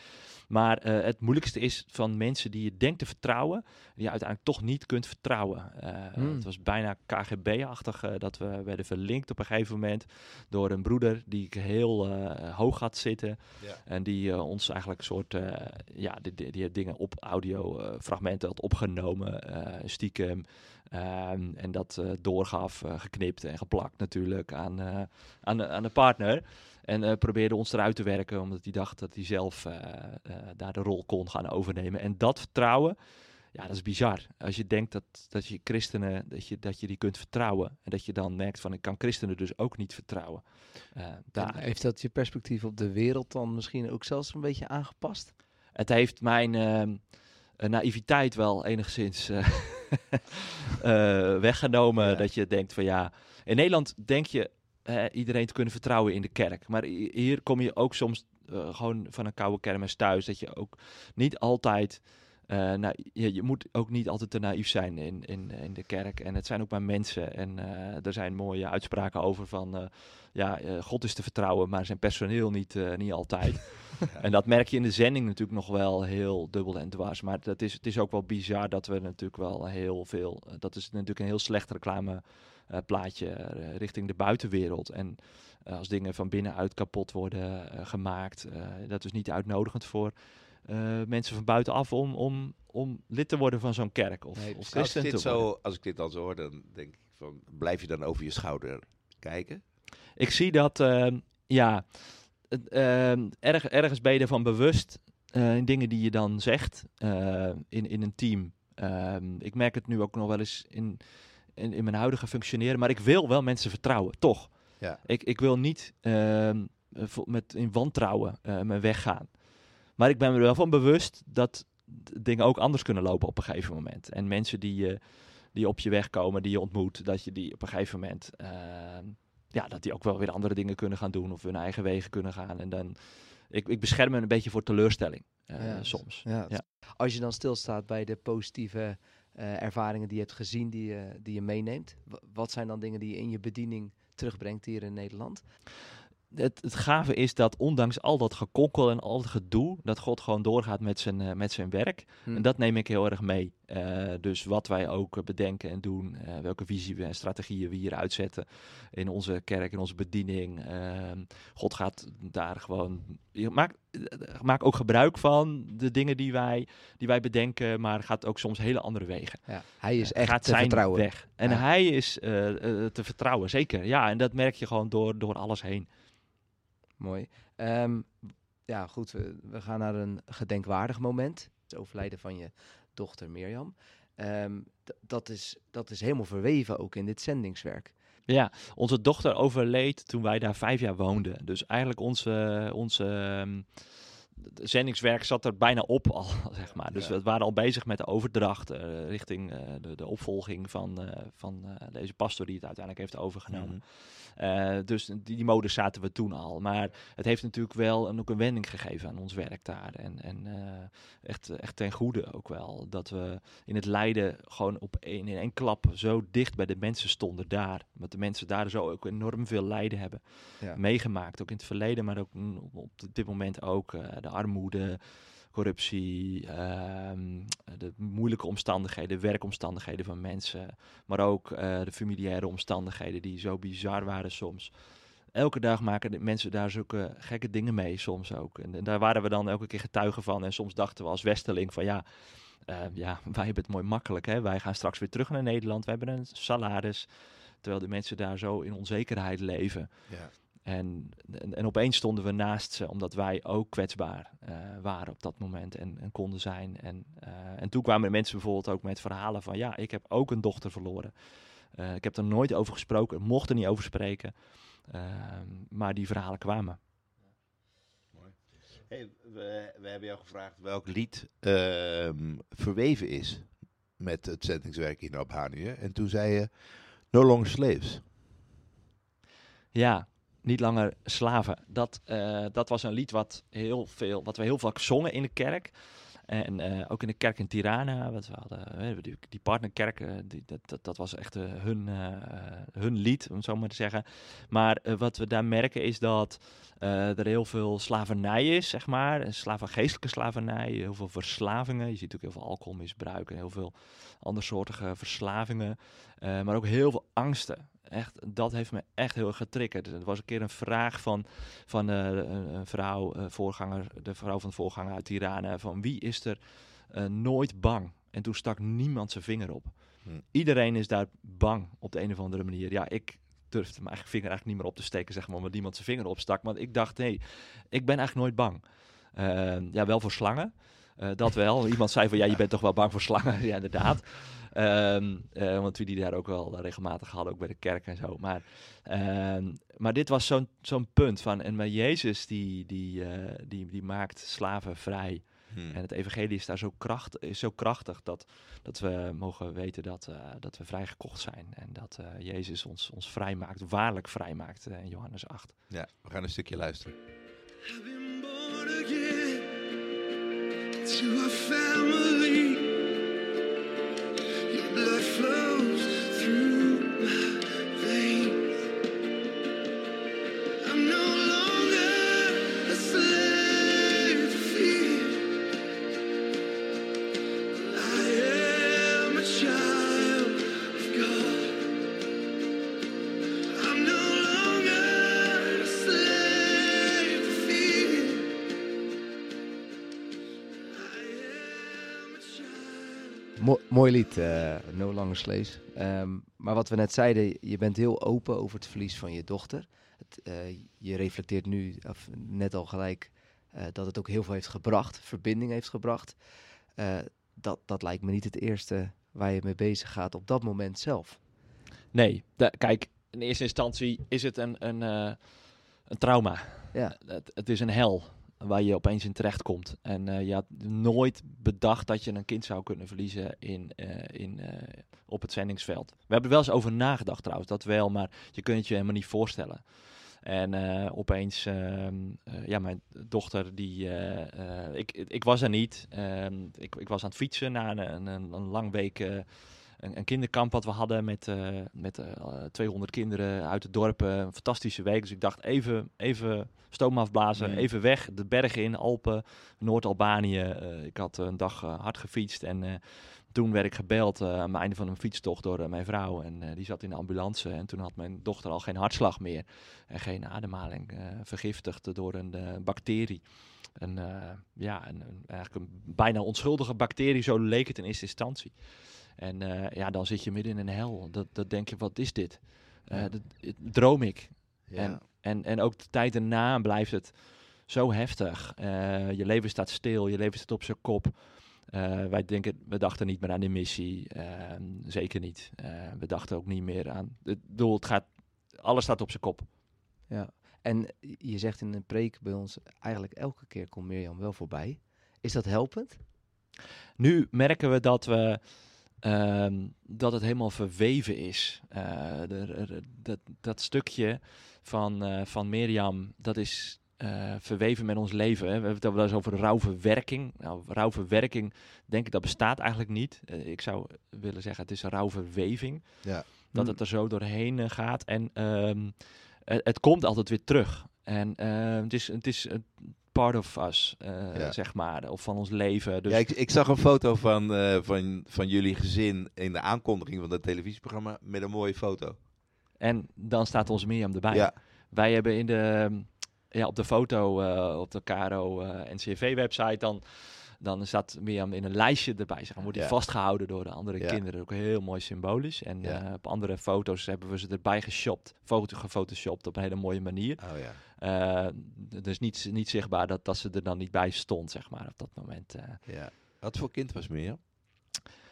Maar eh, het moeilijkste is van mensen die je denkt te vertrouwen, die je uiteindelijk toch niet kunt vertrouwen. Eh, Hmm. Het was bijna KGB-achtig eh, dat we werden verlinkt op een gegeven moment door een broeder die ik heel eh, hoog had zitten. Ja. En die eh, ons eigenlijk een soort, eh, ja, die, die, die dingen op audiofragmenten fragmenten had opgenomen, stiekem. Ehm, en dat doorgaf, geknipt en geplakt natuurlijk aan, aan, de, aan de partner. En probeerde ons eruit te werken, omdat hij dacht dat hij zelf daar de rol kon gaan overnemen. En dat vertrouwen, ja, dat is bizar. Als je denkt dat, dat je christenen, dat je, dat je die kunt vertrouwen. En dat je dan merkt van, ik kan christenen dus ook niet vertrouwen. Eh, daar, heeft dat je perspectief op de wereld dan misschien ook zelfs een beetje aangepast? het heeft mijn ehm, eh, naïviteit wel enigszins eh, (laughs) weggenomen. Ja. Dat je denkt van ja, in Nederland denk je iedereen te kunnen vertrouwen in de kerk. Maar hi- hier kom je ook soms gewoon van een koude kermis thuis. Dat je ook niet altijd... eh, nou, je, je moet ook niet altijd te naïef zijn in, in, in de kerk. En het zijn ook maar mensen. En eh, er zijn mooie uitspraken over van... eh, ja, eh, God is te vertrouwen, maar zijn personeel niet, eh, niet altijd. (laughs) En dat merk je in de zending natuurlijk nog wel heel dubbel en dwars. Maar dat is, het is ook wel bizar dat we natuurlijk wel heel veel... dat is natuurlijk een heel slecht reclame eh, plaatje richting de buitenwereld. En eh, als dingen van binnenuit kapot worden gemaakt, eh, dat is niet uitnodigend voor mensen van buitenaf om, om, om lid te worden van zo'n kerk of, Nee, of. Als, christen dit te worden. zo, als ik dit dan zo hoor, dan denk ik van, blijf je dan over je schouder kijken? Ik zie dat, ehm, ja, ehm, erg, ergens ben je ervan bewust eh, in dingen die je dan zegt eh, in, in een team. Ehm, ik merk het nu ook nog wel eens in, in, in mijn huidige functioneren, maar ik wil wel mensen vertrouwen, toch? Ja. Ik, ik wil niet eh, met in wantrouwen eh mijn weg gaan. Maar ik ben me er wel van bewust dat dingen ook anders kunnen lopen op een gegeven moment. En mensen die, je die op je weg komen, die je ontmoet, dat je die op een gegeven moment, ehm, ja, dat die ook wel weer andere dingen kunnen gaan doen of hun eigen wegen kunnen gaan. En dan, ik, ik bescherm me een beetje voor teleurstelling eh, Ja, soms. Ja. Ja. Als je dan stilstaat bij de positieve eh, ervaringen die je hebt gezien, die je, die je meeneemt, wa- wat zijn dan dingen die je in je bediening terugbrengt hier in Nederland? Het, het gave is dat ondanks al dat gekokkel en al dat gedoe, dat God gewoon doorgaat met zijn, eh, met zijn werk. Hm. En dat neem ik heel erg mee. Eh, dus wat wij ook eh, bedenken en doen, welke visie we en strategieën we hier uitzetten in onze kerk, in onze bediening. Ehm, God gaat daar gewoon. Eh, maak ook gebruik van de dingen die wij, die wij bedenken, maar gaat ook soms hele andere wegen. Ja, hij is echt gaat te zijn vertrouwen. weg. En Ja. hij is te vertrouwen, zeker. Ja, en dat merk je gewoon door, door alles heen. Mooi. Ehm, ja, goed. We, we gaan naar een gedenkwaardig moment. Het overlijden van je dochter Mirjam. Ehm, dat, is, dat is helemaal verweven ook in dit zendingswerk. Ja, onze dochter overleed toen wij daar vijf jaar woonden. Dus eigenlijk onze, onze ehm, zendingswerk zat er bijna op al, (laughs) zeg maar. Dus Ja. we waren al bezig met de overdracht eh, richting eh, de, de opvolging van, eh, van deze pastor die het uiteindelijk heeft overgenomen. Eh, dus die, die modus zaten we toen al. Maar het heeft natuurlijk wel een, ook een wending gegeven aan ons werk daar. En, en eh, echt, echt ten goede ook wel. Dat we in het lijden gewoon op één, in één klap zo dicht bij de mensen stonden daar. Want de mensen daar zo ook enorm veel lijden hebben Ja. meegemaakt. Ook in het verleden, maar ook op dit moment ook. eh, de armoede, corruptie, ehm, de moeilijke omstandigheden, werkomstandigheden van mensen. Maar ook eh, de familiaire omstandigheden die zo bizar waren soms. Elke dag maken de mensen daar zulke gekke dingen mee soms ook. En, daar waren we dan elke keer getuigen van. En soms dachten we als Westerling van ja, eh, ja, (laughs) wij hebben het mooi makkelijk. Hè? Wij gaan straks weer terug naar Nederland. We hebben een salaris. Terwijl de mensen daar zo in onzekerheid leven. Ja. En, en, en opeens stonden we naast ze, omdat wij ook kwetsbaar eh, waren op dat moment en, en konden zijn. En, eh, en toen kwamen mensen bijvoorbeeld ook met verhalen van, ja, ik heb ook een dochter verloren. Eh, ik heb er nooit over gesproken, mocht er niet over spreken. Ehm, maar die verhalen kwamen. Hey, we, we hebben jou gevraagd welk lied ehm, verweven is met het zendingswerk in Abhanië. En toen zei je No Longer Slaves. Ja, niet langer slaven. Dat, eh, dat was een lied wat, heel veel, wat we heel vaak zongen in de kerk. En eh, ook in de kerk in Tirana, wat we hadden, eh, die, die partnerkerk, eh, die, dat, dat, was echt hun, hun lied, om het zo maar te zeggen. Maar wat we daar merken is dat er heel veel slavernij is, zeg maar. En Slaven, geestelijke slavernij, heel veel verslavingen. Je ziet ook heel veel alcoholmisbruik en heel veel andersoortige verslavingen. Maar ook heel veel angsten. Echt, dat heeft me echt heel erg getriggerd. Er was een keer een vraag van, van eh, een, vrouw, eh, voorganger, de vrouw van de voorganger uit Tirana, van wie is er eh, nooit bang? En toen stak niemand zijn vinger op. Hm. Iedereen is daar bang op de een of andere manier. Ja, ik durfde mijn eigen vinger eigenlijk niet meer op te steken, zeg maar, omdat niemand zijn vinger opstak. Want ik dacht, nee, ik ben eigenlijk nooit bang. Ja, wel voor slangen. Dat wel. Iemand zei van, ja, je bent toch wel bang voor slangen? (laughs) ja, inderdaad. Ehm, eh, want we die daar ook wel regelmatig hadden, ook bij de kerk en zo. Maar, ehm, maar dit was zo'n zo'n punt van, en maar Jezus die, die, eh, die, die maakt slaven vrij. Hm. En het evangelie is daar zo, kracht, is zo krachtig dat, dat we mogen weten dat, eh, dat we vrijgekocht zijn. En dat eh, Jezus ons, ons vrij maakt, waarlijk vrij maakt in Johannes 8. Ja, we gaan een stukje luisteren. I've been born again to a family. Blood flows mooi lied, eh, No Longer Slaves. Ehm, maar wat we net zeiden, je bent heel open over het verlies van je dochter. Het, eh, je reflecteert nu, of net al gelijk, eh, dat het ook heel veel heeft gebracht, verbinding heeft gebracht. Dat, dat lijkt me niet het eerste waar je mee bezig gaat op dat moment zelf. Nee, de- kijk, in eerste instantie is het een, een, een trauma. Ja. Het, het is een hel waar je opeens in terechtkomt. En eh, je had nooit bedacht dat je een kind zou kunnen verliezen in, eh, in, eh, op het zendingsveld. We hebben er wel eens over nagedacht trouwens, dat wel, maar je kunt het je helemaal niet voorstellen. En opeens, ehm, eh, ja, mijn dochter, die, ik, ik was er niet. Ehm, ik, ik was aan het fietsen na een, een, een, lang week een, een kinderkamp wat we hadden met, eh, met eh, 200 kinderen uit het dorp. eh, Een fantastische week. Dus ik dacht even, even stoom afblazen, even weg. De bergen in, Alpen, Noord-Albanië. Eh, ik had een dag eh, hard gefietst en eh, toen werd ik gebeld eh, aan het einde van een fietstocht door eh, mijn vrouw. En eh, die zat in de ambulance en toen had mijn dochter al geen hartslag meer. En geen ademhaling, eh, vergiftigd door een eh, bacterie. Een, eh, ja, een- eigenlijk een bijna onschuldige bacterie, zo leek het in eerste instantie. En eh, ja, dan zit je midden in een hel. Dat, dat denk je, wat is dit? Eh, dat, het- droom ik. Ja. En, en, en ook de tijd erna blijft het zo heftig. Eh, je leven staat stil, je leven staat op zijn kop. Wij denken, we dachten niet meer aan de missie. Eh, zeker niet. We dachten ook niet meer aan. Het doel, het gaat, alles staat op zijn kop. Ja. En je zegt in een preek bij ons, eigenlijk elke keer komt Mirjam wel voorbij. Is dat helpend? Nu merken we dat we ehm, dat het helemaal verweven is. Eh, de- de- dat, dat stukje van, eh, van Mirjam, dat is eh, verweven met ons leven. Hè. We hebben het wel eens over rouwverwerking. Nou, rouwverwerking, denk ik, dat bestaat eigenlijk niet. Ik zou willen zeggen, het is een rouwverweving. Ja. Dat Mm. het er zo doorheen gaat. En ehm, het, het komt altijd weer terug. En eh, het is, het is een part of us, eh, Ja. zeg maar. Of van ons leven. Dus ja, ik, ik zag een foto van, eh, van, van jullie gezin in de aankondiging van het televisieprogramma met een mooie foto. En dan staat ons Mirjam erbij. Ja, Wij hebben in de, ja, op de foto eh, op de Caro NCV-website, dan, dan staat Mirjam in een lijstje erbij. Zeg maar, wordt hij vastgehouden door de andere kinderen. Ook heel mooi symbolisch. En eh, op andere foto's hebben we ze erbij geshopt. Foto gefotoshopt op een hele mooie manier. Oh ja. Eh, dus niet, niet zichtbaar dat, dat ze er dan niet bij stond, zeg maar, op dat moment. eh. ja. Wat voor kind was meer?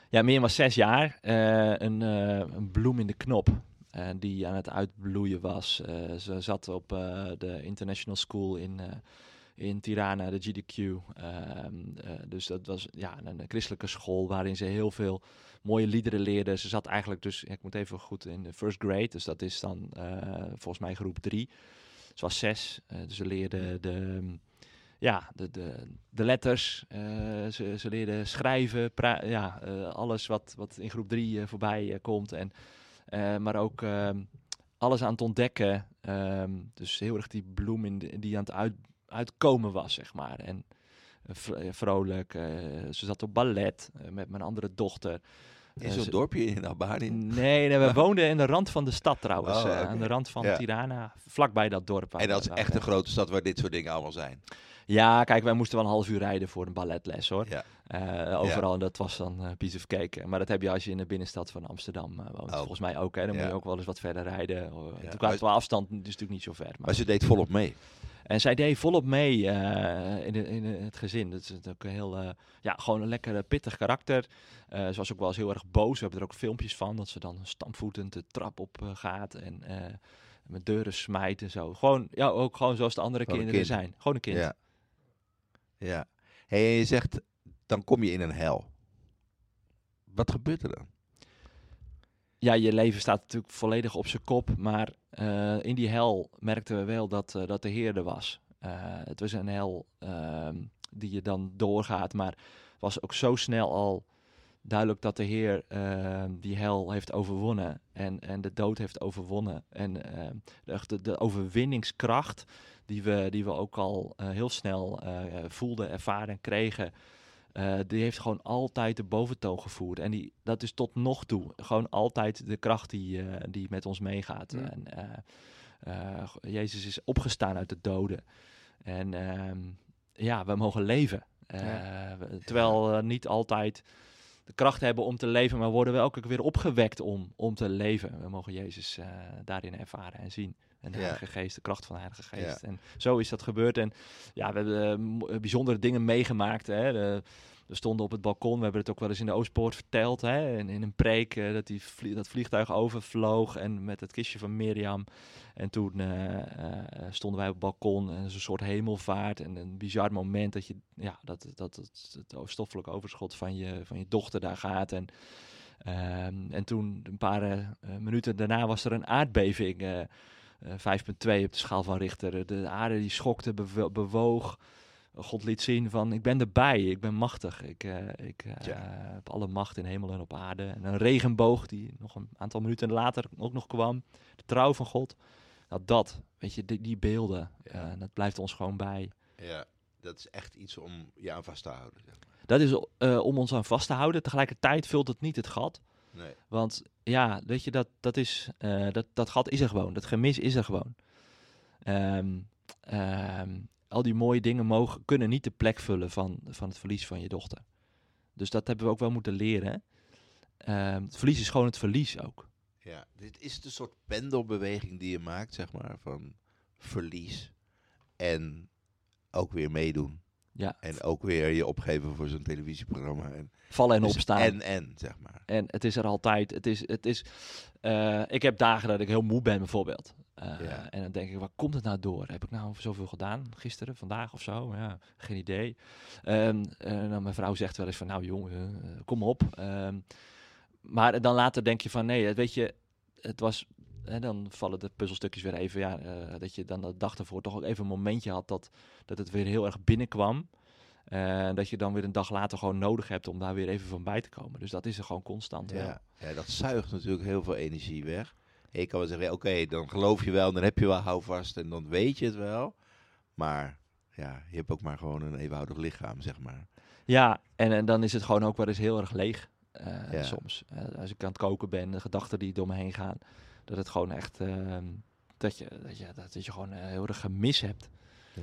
Ja, Mirjam was zes jaar. een, een bloem in de knop. eh, die aan het uitbloeien was. Ze zat op de International School in, in Tirana, de GDQ. Ehm, eh, dus dat was ja, een, christelijke school waarin ze heel veel mooie liederen leerde. Ze zat eigenlijk dus, ik moet even goed in de first grade. Dus dat is dan eh, volgens mij groep drie. Ze was zes. eh, dus ze leerde de, ja, de, de, letters. ze, ze leerde schrijven. ja, alles wat, wat in groep drie voorbij komt. En, maar ook ehm, alles aan het ontdekken. Ehm, dus heel erg die bloem in die aan het uit, uitkomen was, zeg maar. En eh, eh, vrolijk. eh, ze zat op ballet met mijn andere dochter. In zo'n dorpje in Albanië? Nee, nee, we (laughs) woonden in de rand van de stad trouwens. Oh. Aan de rand van Ja. Tirana, vlakbij dat dorp. En dat is echt een grote stad waar dit soort dingen allemaal zijn. Ja, kijk, wij moesten wel een half uur rijden voor een balletles hoor. Ja. Eh, overal, en dat was dan een piece of cake. Maar dat heb je als je in de binnenstad van Amsterdam eh, woont. Oh. Volgens mij ook, hè. Dan moet je ook wel eens wat verder rijden. Uh, Ja. Toen qua, qua afstand is natuurlijk niet zo ver. Maar. Maar ze deed volop mee. En zij deed volop mee in, de- in het gezin. Dat is ook een heel, ja, gewoon een lekker pittig karakter. Ze was ook wel eens heel erg boos. We hebben er ook filmpjes van, dat ze dan stampvoetend de trap op gaat en met deuren smijt en zo. Gewoon, ja, ook gewoon zoals de andere Gewoon kinderen kind. zijn. Gewoon een kind. Ja. Ja. Hey, en je zegt, dan kom je in een hel. Wat gebeurt er dan? ja, je leven staat natuurlijk volledig op zijn kop. Maar eh, in die hel merkten we wel dat, eh, dat de Heer er was. Eh, het was een hel ehm, die je dan doorgaat. Maar was ook zo snel al duidelijk dat de Heer ehm, die hel heeft overwonnen. En, en de dood heeft overwonnen. En de, de, de overwinningskracht die we, die we ook al eh, heel snel eh, voelden, ervaren en kregen. eh, die heeft gewoon altijd de boventoon gevoerd. En die, dat is tot nog toe gewoon altijd de kracht die, die met ons meegaat. Mm. En, Jezus is opgestaan uit de doden. En ehm, ja, we mogen leven. Terwijl we niet altijd de kracht hebben om te leven, maar worden we elke keer weer opgewekt om, om te leven. We mogen Jezus daarin ervaren en zien. En de Ja. Heilige Geest, de kracht van de Heilige Geest. En zo is dat gebeurd. En ja, we hebben eh, mo- bijzondere dingen meegemaakt. Hè. De- we stonden op het balkon, we hebben het ook wel eens in de Oostpoort verteld. Hè, in, in een preek, eh, dat die vlie- dat vliegtuig overvloog en met het kistje van Mirjam. En toen eh, eh, stonden wij op het balkon en een soort hemelvaart. En een bizar moment dat, je, ja, dat, dat, het, het stoffelijk overschot van je, van je dochter daar gaat. En, ehm, en toen, een paar eh, minuten daarna, was er een aardbeving. Eh, eh, 5.2 op de schaal van Richter. De aarde die schokte, bewo- bewoog. God liet zien van, ik ben erbij, ik ben machtig. Ik, eh, ik eh, Ja. heb alle macht in hemel en op aarde. En een regenboog die nog een aantal minuten later ook nog kwam. De trouw van God. Nou, dat, weet je, die, die beelden, Ja. dat blijft ons gewoon bij. Ja, dat is echt iets om je aan vast te houden. zeg maar. Dat is om ons aan vast te houden. Tegelijkertijd vult het niet het gat. Nee. Want ja, weet je, dat, dat, is, eh, dat, dat gat is er gewoon. Dat gemis is er gewoon. Ehm, ehm, al die mooie dingen mogen, kunnen niet de plek vullen van, van het verlies van je dochter. Dus dat hebben we ook wel moeten leren. Ehm, het verlies is gewoon het verlies ook. Ja, dit is de soort pendelbeweging die je maakt, zeg maar, van verlies en ook weer meedoen. Ja, En ook weer je opgeven voor zo'n televisieprogramma. En, vallen en dus opstaan. En, en, zeg maar. En het is er altijd. Het is, het is, eh, ik heb dagen dat ik heel moe ben, bijvoorbeeld. Eh, Ja. En dan denk ik, waar komt het nou door? Heb ik nou zoveel gedaan? Gisteren, vandaag of zo? Ja, geen idee. Ehm, en dan mijn vrouw zegt wel eens van, nou jongen, eh, kom op. Ehm, maar dan later denk je van, nee, weet je, het was... En dan vallen de puzzelstukjes weer even, ja, eh, dat je dan de dag ervoor toch ook even een momentje had dat, dat het weer heel erg binnenkwam. En dat je dan weer een dag later gewoon nodig hebt om daar weer even van bij te komen. Dus dat is er gewoon constant wel. Ja. ja, dat zuigt natuurlijk heel veel energie weg. En je kan wel zeggen, oké, dan geloof je wel, dan heb je wel houvast en dan weet je het wel. Maar ja, je hebt ook maar gewoon een eenvoudig lichaam, zeg maar. Ja, en, en dan is het gewoon ook wel eens heel erg leeg eh, Ja. soms. Eh, als ik aan het koken ben, de gedachten die door me heen gaan, dat het gewoon echt, ehm, dat, je, dat, je, dat je gewoon eh, heel erg gemis hebt.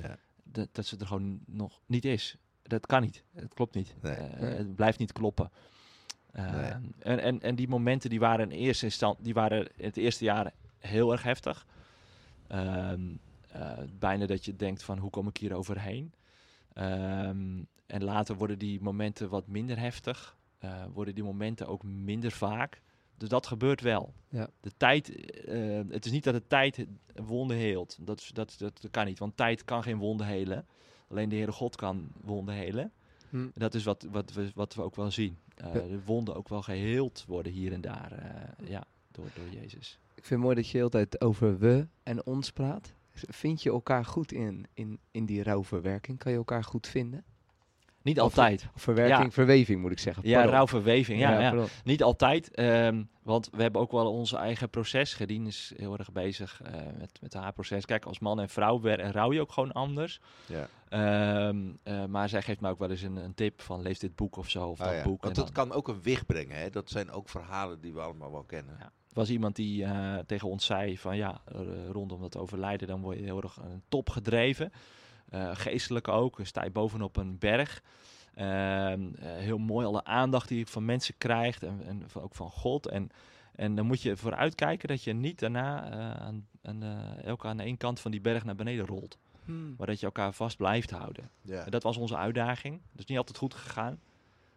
Ja. Dat, dat ze er gewoon nog niet is. dat kan niet. Het klopt niet. Nee. Eh, Nee. Het blijft niet kloppen. Eh, Nee. en, en, en die momenten die waren in eerste instantie, die waren in het eerste jaar heel erg heftig. Ehm, eh, bijna dat je denkt van hoe kom ik hier overheen? Ehm, en later worden die momenten wat minder heftig. worden die momenten ook minder vaak. Dus dat gebeurt wel. Ja. De tijd, eh, het is niet dat de tijd wonden heelt. Dat, is- dat, dat, dat kan niet, want tijd kan geen wonden helen. Alleen de Heere God kan wonden helen. Hm. Dat is wat, wat, we, wat we ook wel zien. Ja. De wonden ook wel geheeld worden hier en daar. eh, ja, door, door Jezus. Ik vind het mooi dat je de hele tijd over we en ons praat. Vind je elkaar goed in, in, in die rouwverwerking? Kan je elkaar goed vinden? Niet altijd. Verwerking, Ja. verweving moet ik zeggen. Ja, rouwverweving. Ja, ja. Niet altijd, ehm, want we hebben ook wel onze eigen proces. Gedien is heel erg bezig eh, met, met haar proces. Kijk, als man en vrouw rouw je ook gewoon anders. Ja. Ehm, eh, maar zij geeft me ook wel eens een, een tip van lees dit boek of zo, of Ah, dat boek. Want en dat dan- kan ook een wicht brengen. Hè? Dat zijn ook verhalen die we allemaal wel kennen. Ja. Er was iemand die eh, tegen ons zei van ja, rondom dat overlijden, dan word je heel erg een top gedreven. Eh, geestelijk ook, sta je bovenop een berg. Ehm, eh, heel mooi alle aandacht die je van mensen krijgt en, en ook van God. En, en dan moet je vooruitkijken dat je niet daarna eh, aan, aan, eh, elke aan de ene kant van die berg naar beneden rolt. Hmm. Maar dat je elkaar vast blijft houden. Ja. En dat was onze uitdaging. Dat is niet altijd goed gegaan.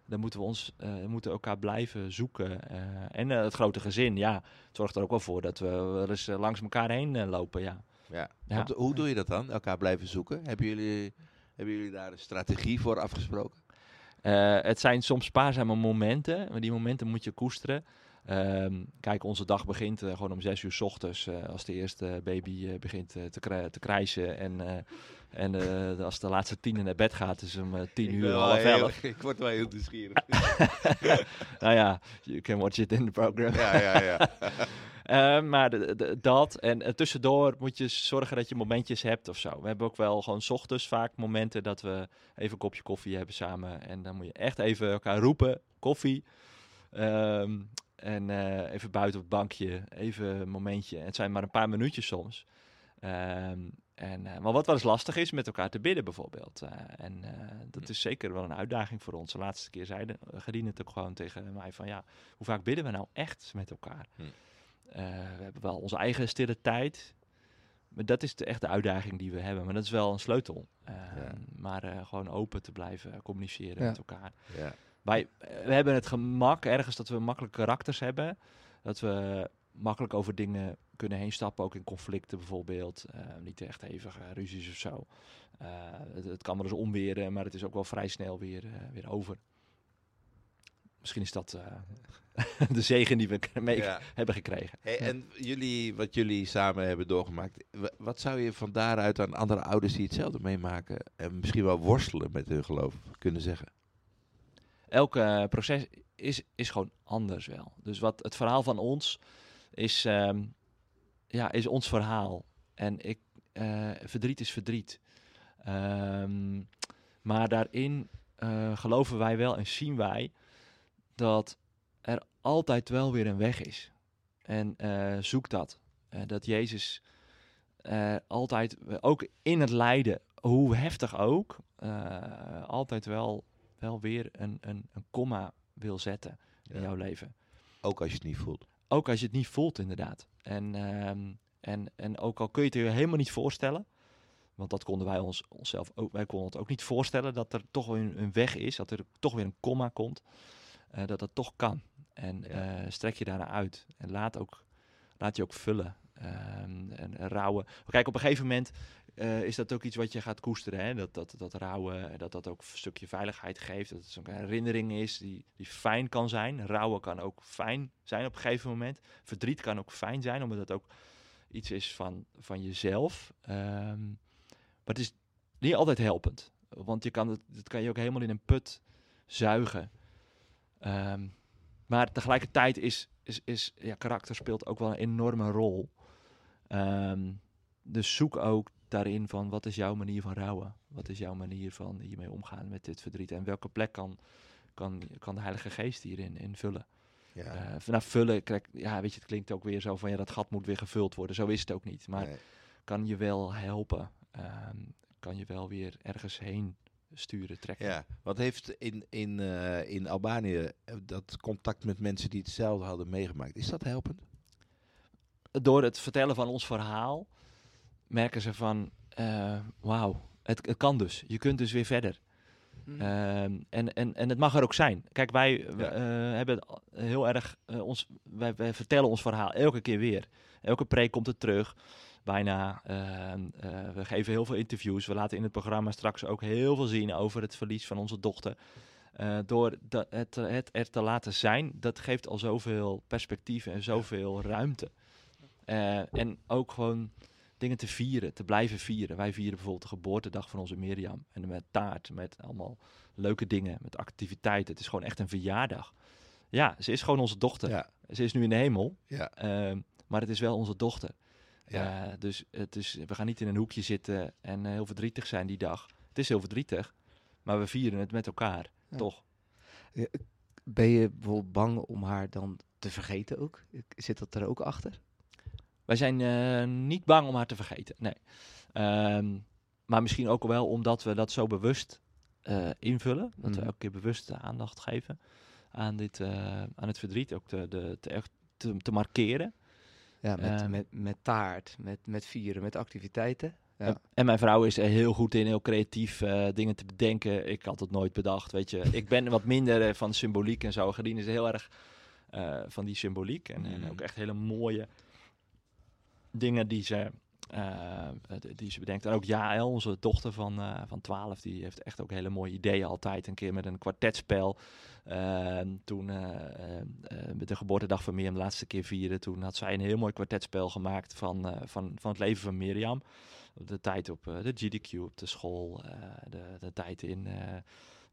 Dan moeten we ons, eh, moeten elkaar blijven zoeken. eh, en het grote gezin, ja, het zorgt er ook wel voor dat we wel eens eh, langs elkaar heen lopen. Ja. Ja. Hoe doe je dat dan? Elkaar blijven zoeken? Hebben jullie, hebben jullie daar een strategie voor afgesproken? Eh, het zijn soms spaarzame momenten, maar die momenten moet je koesteren. Ehm, kijk, onze dag begint eh, gewoon om zes uur s ochtends eh, als de eerste baby begint te, kri- te krijsen. En, en als de laatste tien naar bed gaat, is om tien uur, half elf. (laughs) Ik word wel heel nieuwsgierig. (laughs) nou ja, you can watch it in the program. ja, ja, ja. (laughs) Eh, maar de- de- dat. En eh, tussendoor moet je zorgen dat je momentjes hebt of zo. We hebben ook wel gewoon ochtends vaak momenten dat we even een kopje koffie hebben samen. En dan moet je echt even elkaar roepen. Koffie. Ehm, en eh, even buiten op het bankje. Even een momentje. Het zijn maar een paar minuutjes soms. Ehm, en, maar wat wel eens lastig is, met elkaar te bidden bijvoorbeeld. En dat is zeker wel een uitdaging voor ons. De laatste keer zeiden Gedien het ook gewoon tegen mij van ja, hoe vaak bidden we nou echt met elkaar? Hm. Eh, we hebben wel onze eigen stille tijd. Maar dat is de echte uitdaging die we hebben. Maar dat is wel een sleutel. Eh, Ja. Maar eh, gewoon open te blijven communiceren Ja. met elkaar. ja. Wij eh, we hebben het gemak ergens dat we makkelijke karakters hebben. Dat we makkelijk over dingen kunnen heen stappen. Ook in conflicten bijvoorbeeld. Eh, niet echt hevige ruzies of zo. Eh, het, het kan wel eens omweren, maar het is ook wel vrij snel weer, eh, weer over. Misschien is dat eh, (laughs) de zegen die we mee Ja. (laughs) hebben gekregen. Hey, en jullie, wat jullie samen hebben doorgemaakt, wa- wat zou je van daaruit aan andere ouders die hetzelfde meemaken en misschien wel worstelen met hun geloof kunnen zeggen? elk proces is, is gewoon anders wel. Dus wat het verhaal van ons is, ehm, ja, is ons verhaal. En ik, eh, verdriet is verdriet. Ehm, maar daarin eh, geloven wij wel en zien wij dat er altijd wel weer een weg is. En eh, zoek dat. Eh, dat Jezus eh, altijd, ook in het lijden, hoe heftig ook, altijd wel wel weer een, een, een komma wil zetten in jouw leven. Ook als je het niet voelt. Ook als je het niet voelt, inderdaad. En, ehm, en, en ook al kun je het je helemaal niet voorstellen, want dat konden wij ons, onszelf ook, wij konden het ook niet voorstellen, dat er toch weer een, een weg is, dat er toch weer een komma komt, eh, dat dat toch kan. En Ja. eh, strek je daarna uit. En laat, ook, laat je ook vullen. Ehm, en rouwen. Kijk, op een gegeven moment eh, is dat ook iets wat je gaat koesteren. Hè? Dat, dat, dat rouwen, dat dat ook een stukje veiligheid geeft. Dat het zo'n herinnering is die, die fijn kan zijn. Rouwen kan ook fijn zijn op een gegeven moment. Verdriet kan ook fijn zijn, omdat het ook iets is van, van jezelf. Ehm, maar het is niet altijd helpend. Want je kan het, dat kan je ook helemaal in een put zuigen. Ehm, maar tegelijkertijd is, is, is ja, karakter speelt ook wel een enorme rol. Ehm, dus zoek ook daarin van wat is jouw manier van rouwen? Wat is jouw manier van hiermee omgaan met dit verdriet? En welke plek kan, kan, kan de Heilige Geest hierin invullen? Ja. Eh vanaf vullen, kijk, ja, weet je, het klinkt ook weer zo van ja, dat gat moet weer gevuld worden. Zo is het ook niet. Maar Nee. kan je wel helpen? Ehm, kan je wel weer ergens heen sturen, trekken. Ja, wat heeft in, in, eh, in Albanië eh, dat contact met mensen die hetzelfde hadden meegemaakt, is dat helpend? Door het vertellen van ons verhaal merken ze van, eh, wauw, het, het kan dus. Je kunt dus weer verder. Mhm. Ehm, en, en, en het mag er ook zijn. Kijk, wij Ja. eh, hebben heel erg ons, wij, wij vertellen ons verhaal elke keer weer. Elke preek komt het terug. Bijna. Ehm, eh, we geven heel veel interviews. We laten in het programma straks ook heel veel zien over het verlies van onze dochter. Eh, door het, het er te laten zijn, dat geeft al zoveel perspectief en zoveel ruimte. Eh, en ook gewoon dingen te vieren, te blijven vieren. Wij vieren bijvoorbeeld de geboortedag van onze Mirjam. En met taart, met allemaal leuke dingen, met activiteiten. Het is gewoon echt een verjaardag. Ja, ze is gewoon onze dochter. Ja, Ze is nu in de hemel, ja, ehm, maar het is wel onze dochter. Ja. Eh, dus het is, we gaan niet in een hoekje zitten en eh, heel verdrietig zijn die dag. Het is heel verdrietig, maar we vieren het met elkaar, Ja. toch? Ben je bijvoorbeeld bang om haar dan te vergeten ook? Zit dat er ook achter? Wij zijn eh, niet bang om haar te vergeten, nee. Ehm, maar misschien ook wel omdat we dat zo bewust eh, invullen. Dat we Mhm. elke keer bewust de aandacht geven aan, dit, eh, aan het verdriet. Ook te, de, te, echt te, te markeren. Ja, met, Ehm. met, met taart, met, met vieren, met activiteiten. Ja. En, en mijn vrouw is er heel goed in, heel creatief eh, dingen te bedenken. Ik had het nooit bedacht, weet je. Ik ben wat minder eh, van symboliek en zo. Gedien is heel erg eh, van die symboliek. En, en Mhm. ook echt hele mooie dingen die ze, die ze bedenkt. En ook Jaël, onze dochter van, eh, van 12, die heeft echt ook hele mooie ideeën altijd. Een keer met een kwartetspel. Ehm, toen eh, eh, eh, met de geboortedag van Mirjam de laatste keer vieren. Toen had zij een heel mooi kwartetspel gemaakt van, eh, van, van het leven van Mirjam. De tijd op eh, de GDQ op de school. eh, de, de tijd in, eh,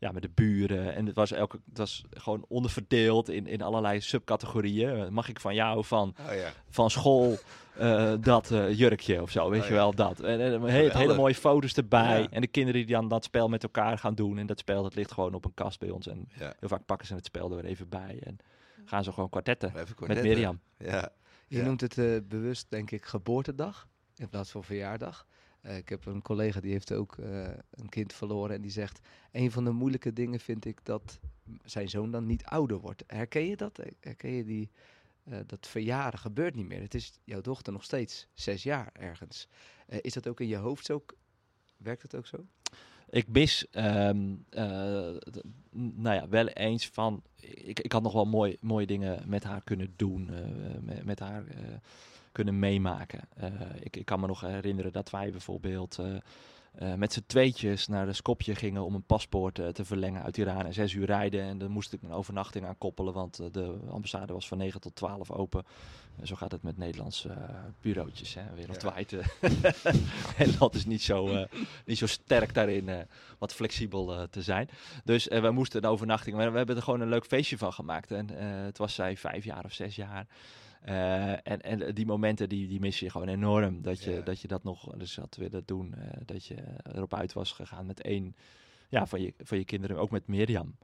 ja, met de buren. En het was, elke, het was gewoon onderverdeeld in, in allerlei subcategorieën. Mag ik van jou van, Oh ja. van school eh, dat eh, jurkje of zo, weet Oh je ja. wel, dat. En, en, hele, mooie foto's erbij. Ja. En de kinderen die dan dat spel met elkaar gaan doen. En dat spel dat ligt gewoon op een kast bij ons. En ja. heel vaak pakken ze het spel er weer even bij. En gaan ze gewoon kwartetten met. Mirjam. Ja. Je noemt het eh, bewust, denk ik, geboortedag in plaats van verjaardag. Eh, ik heb een collega die heeft ook eh, een kind verloren en die zegt... een van de moeilijke dingen vind ik dat zijn zoon dan niet ouder wordt. Herken je dat? Herken je die, eh, dat verjaren gebeurt niet meer? Het is jouw dochter nog steeds zes jaar ergens. Eh, is dat ook in je hoofd zo? Werkt het ook zo? Ik mis, ehm, eh, nou ja, wel eens van. Ik, ik had nog wel mooi, mooie dingen met haar kunnen doen, eh, met, haar eh, kunnen meemaken. Eh, ik, ik kan me nog herinneren dat wij bijvoorbeeld eh, eh, met z'n tweetjes naar de Skopje gingen om een paspoort te verlengen uit Iran. En zes uur rijden en dan moest ik een overnachting aan koppelen, want de ambassade was van 9 tot 12 open. En zo gaat het met Nederlandse bureautjes, hè, wereldwijd. eh. (laughs) Nederland is niet zo, niet zo sterk daarin wat flexibel te zijn. Dus we moesten een overnachting, maar we hebben er gewoon een leuk feestje van gemaakt. En het was zij vijf jaar of zes jaar. Eh, en, en die momenten die, die mis je gewoon enorm. Dat je, Ja. dat, je dat nog dus had willen doen. eh, dat je erop uit was gegaan met één ja, van, je, van je kinderen, ook met Mirjam.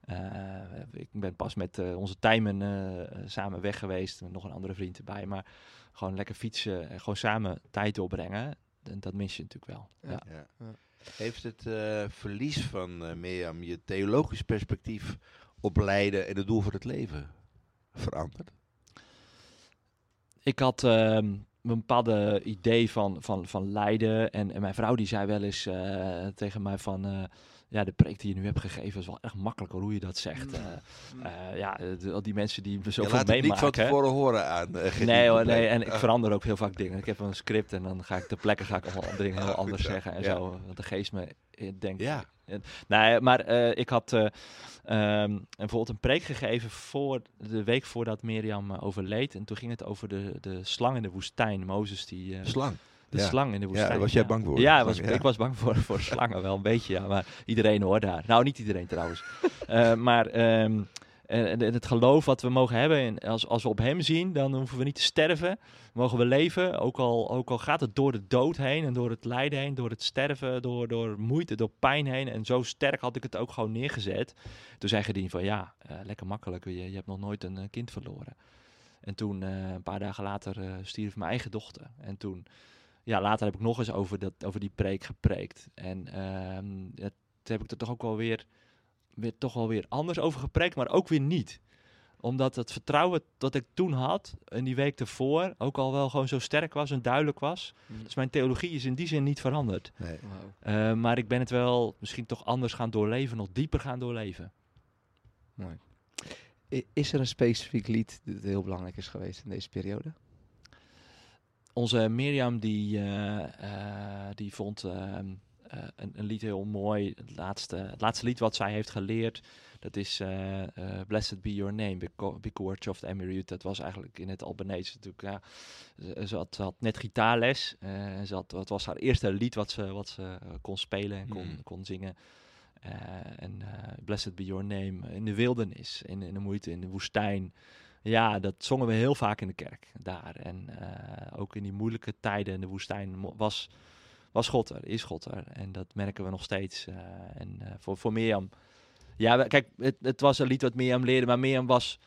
Eh, ik ben pas met onze Tijmen eh, samen weg geweest. Met nog een andere vriend erbij. Maar gewoon lekker fietsen en gewoon samen tijd doorbrengen. En dat mis je natuurlijk wel. Ja. Ja. Heeft het eh, verlies van Mirjam je theologisch perspectief op lijden en het doel voor het leven veranderd? Ik had ehm, een bepaalde idee van, van, van lijden. En, en mijn vrouw die zei wel eens eh, tegen mij van... eh, ja, de preek die je nu hebt gegeven is wel echt makkelijk hoor, hoe je dat zegt. Mm. Eh, eh, ja, de- al die mensen die Je zoveel laat het niet meemaken. van tevoren horen aan. eh, Nee de hoor, nee. En ik Ah, verander ook heel vaak dingen. Ik heb een script en dan ga ik ter plekke ga ik allemaal (laughs) dingen heel anders zo. zeggen en Ja. zo. Want de geest me eh, denkt. Ja. Nee, maar eh, ik had eh, ehm, bijvoorbeeld een preek gegeven voor de week voordat Mirjam eh, overleed. En toen ging het over de, de slang in de woestijn. Mozes die... eh, Slang. De Ja. slang in de woestijn. daar was jij bang voor. Ja, was, ja. ik was bang voor, voor (laughs) slangen wel een beetje, ja. Maar iedereen hoor daar. Nou, niet iedereen trouwens. Eh, maar ehm, eh, en het geloof wat we mogen hebben, en als, als we op hem zien, dan hoeven we niet te sterven. Mogen we leven, ook al, ook al gaat het door de dood heen en door het lijden heen, door het sterven, door, door moeite, door pijn heen. En zo sterk had ik het ook gewoon neergezet. Toen zei Gedien van ja, eh, lekker makkelijk, je, je hebt nog nooit een kind verloren. En toen, een paar dagen later, eh stierf mijn eigen dochter. En toen, ja, later heb ik nog eens over, dat, over die preek gepreekt. En ehm, het- heb ik er toch ook wel weer, weer, toch wel weer anders over gepreekt, maar ook weer niet omdat het vertrouwen dat ik toen had, in die week ervoor, ook al wel gewoon zo sterk was en duidelijk was. Dus mijn theologie is in die zin niet veranderd. Nee. Eh, maar ik ben het wel misschien toch anders gaan doorleven, nog dieper gaan doorleven. Mooi. Is er een specifiek lied dat heel belangrijk is geweest in deze periode? Onze Mirjam die, eh, eh, die vond eh, een, een lied heel mooi. Het laatste, het laatste lied wat zij heeft geleerd, dat is Blessed Be Your Name, Because of the. Dat was eigenlijk in het Albanese natuurlijk. Ja, ze, had, ze had net gitaarles. en ze had, het was haar eerste lied wat ze, wat ze kon spelen en kon, Mm. kon zingen. En Blessed Be Your Name in de wildernis, in, in de moeite, in de woestijn. Ja, dat zongen we heel vaak in de kerk daar. En eh, ook in die moeilijke tijden in de woestijn was, was God er, is God er. En dat merken we nog steeds. eh, en eh, voor, voor Mirjam... Ja, kijk, het, het was een lied wat Mirjam leerde, maar Mirjam was,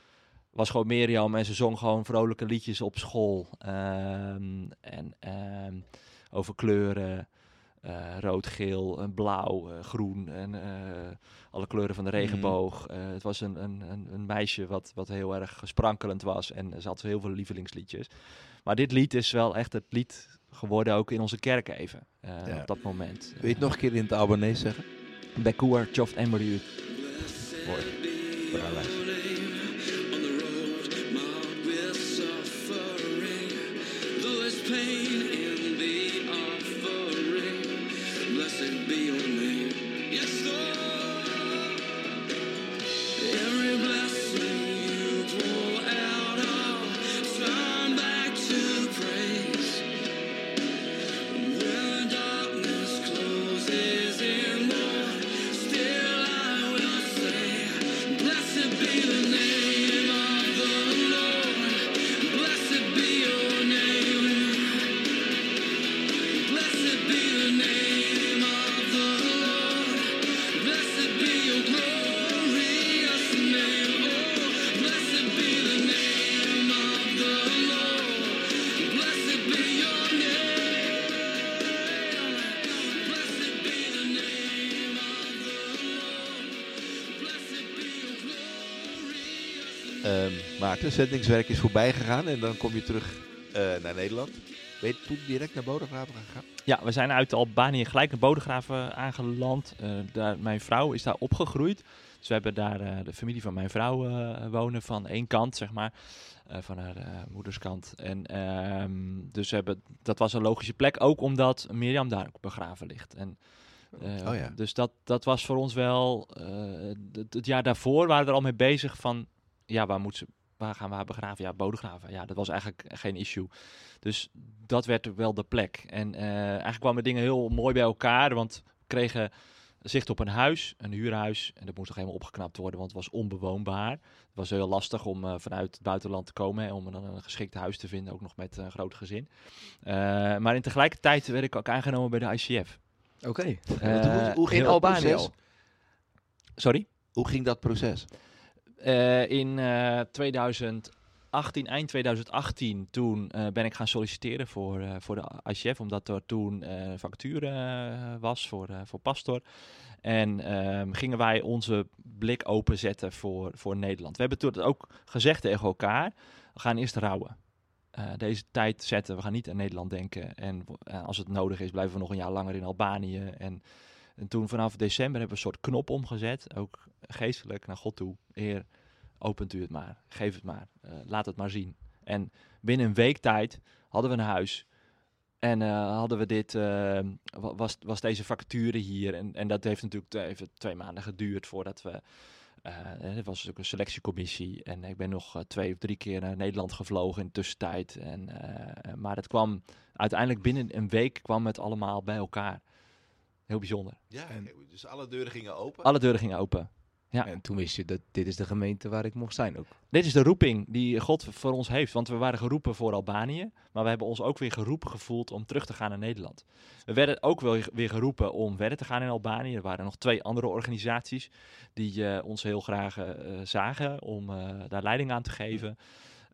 was gewoon Mirjam. En ze zong gewoon vrolijke liedjes op school. Ehm, en ehm, over kleuren... eh, rood, geel, en blauw, eh, groen en eh, alle kleuren van de regenboog. Eh, het was een, een, een, een meisje wat, wat heel erg sprankelend was en ze had heel veel lievelingsliedjes. Maar dit lied is wel echt het lied geworden ook in onze kerk even, eh, Ja. op dat moment. Wil je het nog een keer in het Albanese zeggen? Bekoer, Choft en Marie. Mooi. Gaan Maarten, zendingswerk is voorbij gegaan en dan kom je terug eh, naar Nederland. Ben je toen direct naar Bodegraven gegaan? Ja, we zijn uit Albanië gelijk naar Bodegraven aangeland. Eh, daar, mijn vrouw is daar opgegroeid. Dus we hebben daar eh, de familie van mijn vrouw wonen van één kant, zeg maar. van haar moederskant. En ehm, dus hebben, dat was een logische plek, ook omdat Mirjam daar ook begraven ligt. En, eh, Oh ja. Dus dat, dat was voor ons wel... het, het jaar daarvoor waren we er al mee bezig van... Ja, waar, moet ze, waar gaan we haar begraven? Ja, Bodegraven. Ja, dat was eigenlijk geen issue. Dus dat werd wel de plek. En eh, eigenlijk kwamen dingen heel mooi bij elkaar, want we kregen zicht op een huis, een huurhuis. En dat moest nog helemaal opgeknapt worden, want het was onbewoonbaar. Het was heel lastig om eh, vanuit het buitenland te komen, hè, om dan een geschikt huis te vinden, ook nog met een groot gezin. Eh, maar in tegelijkertijd werd ik ook aangenomen bij de ICF. Oké. Hoe, hoe ging in dat Albanië proces? Sorry? Hoe ging dat proces? Eh, in eh 2018, eind 2018, toen eh, ben ik gaan solliciteren voor, eh, voor de ICF, omdat er toen eh vacature eh, was voor, eh, voor pastor. En ehm, gingen wij onze blik openzetten voor, voor Nederland. We hebben toen ook gezegd tegen elkaar, we gaan eerst rouwen. Eh, deze tijd zetten, we gaan niet aan Nederland denken. En eh, als het nodig is, blijven we nog een jaar langer in Albanië. En, en toen vanaf december hebben we een soort knop omgezet, ook geestelijk naar God toe. Heer, opent u het maar, geef het maar, eh, laat het maar zien. En binnen een week tijd hadden we een huis. En eh, hadden we dit, eh, wa- was, was deze vacature hier. En, en dat heeft natuurlijk even twee maanden geduurd voordat we. eh, er was natuurlijk een selectiecommissie. En ik ben nog twee of drie keer naar Nederland gevlogen in de tussentijd. En, maar het kwam uiteindelijk binnen een week kwam het allemaal bij elkaar. Heel bijzonder. Ja, En- dus alle deuren gingen open. Alle deuren gingen open. Ja. En toen wist je dat dit is de gemeente waar ik mocht zijn ook. Dit is de roeping die God voor ons heeft. Want we waren geroepen voor Albanië. Maar we hebben ons ook weer geroepen gevoeld om terug te gaan naar Nederland. We werden ook wel weer geroepen om verder te gaan in Albanië. Er waren nog twee andere organisaties die eh, ons heel graag eh, eh, zagen om eh, daar leiding aan te geven.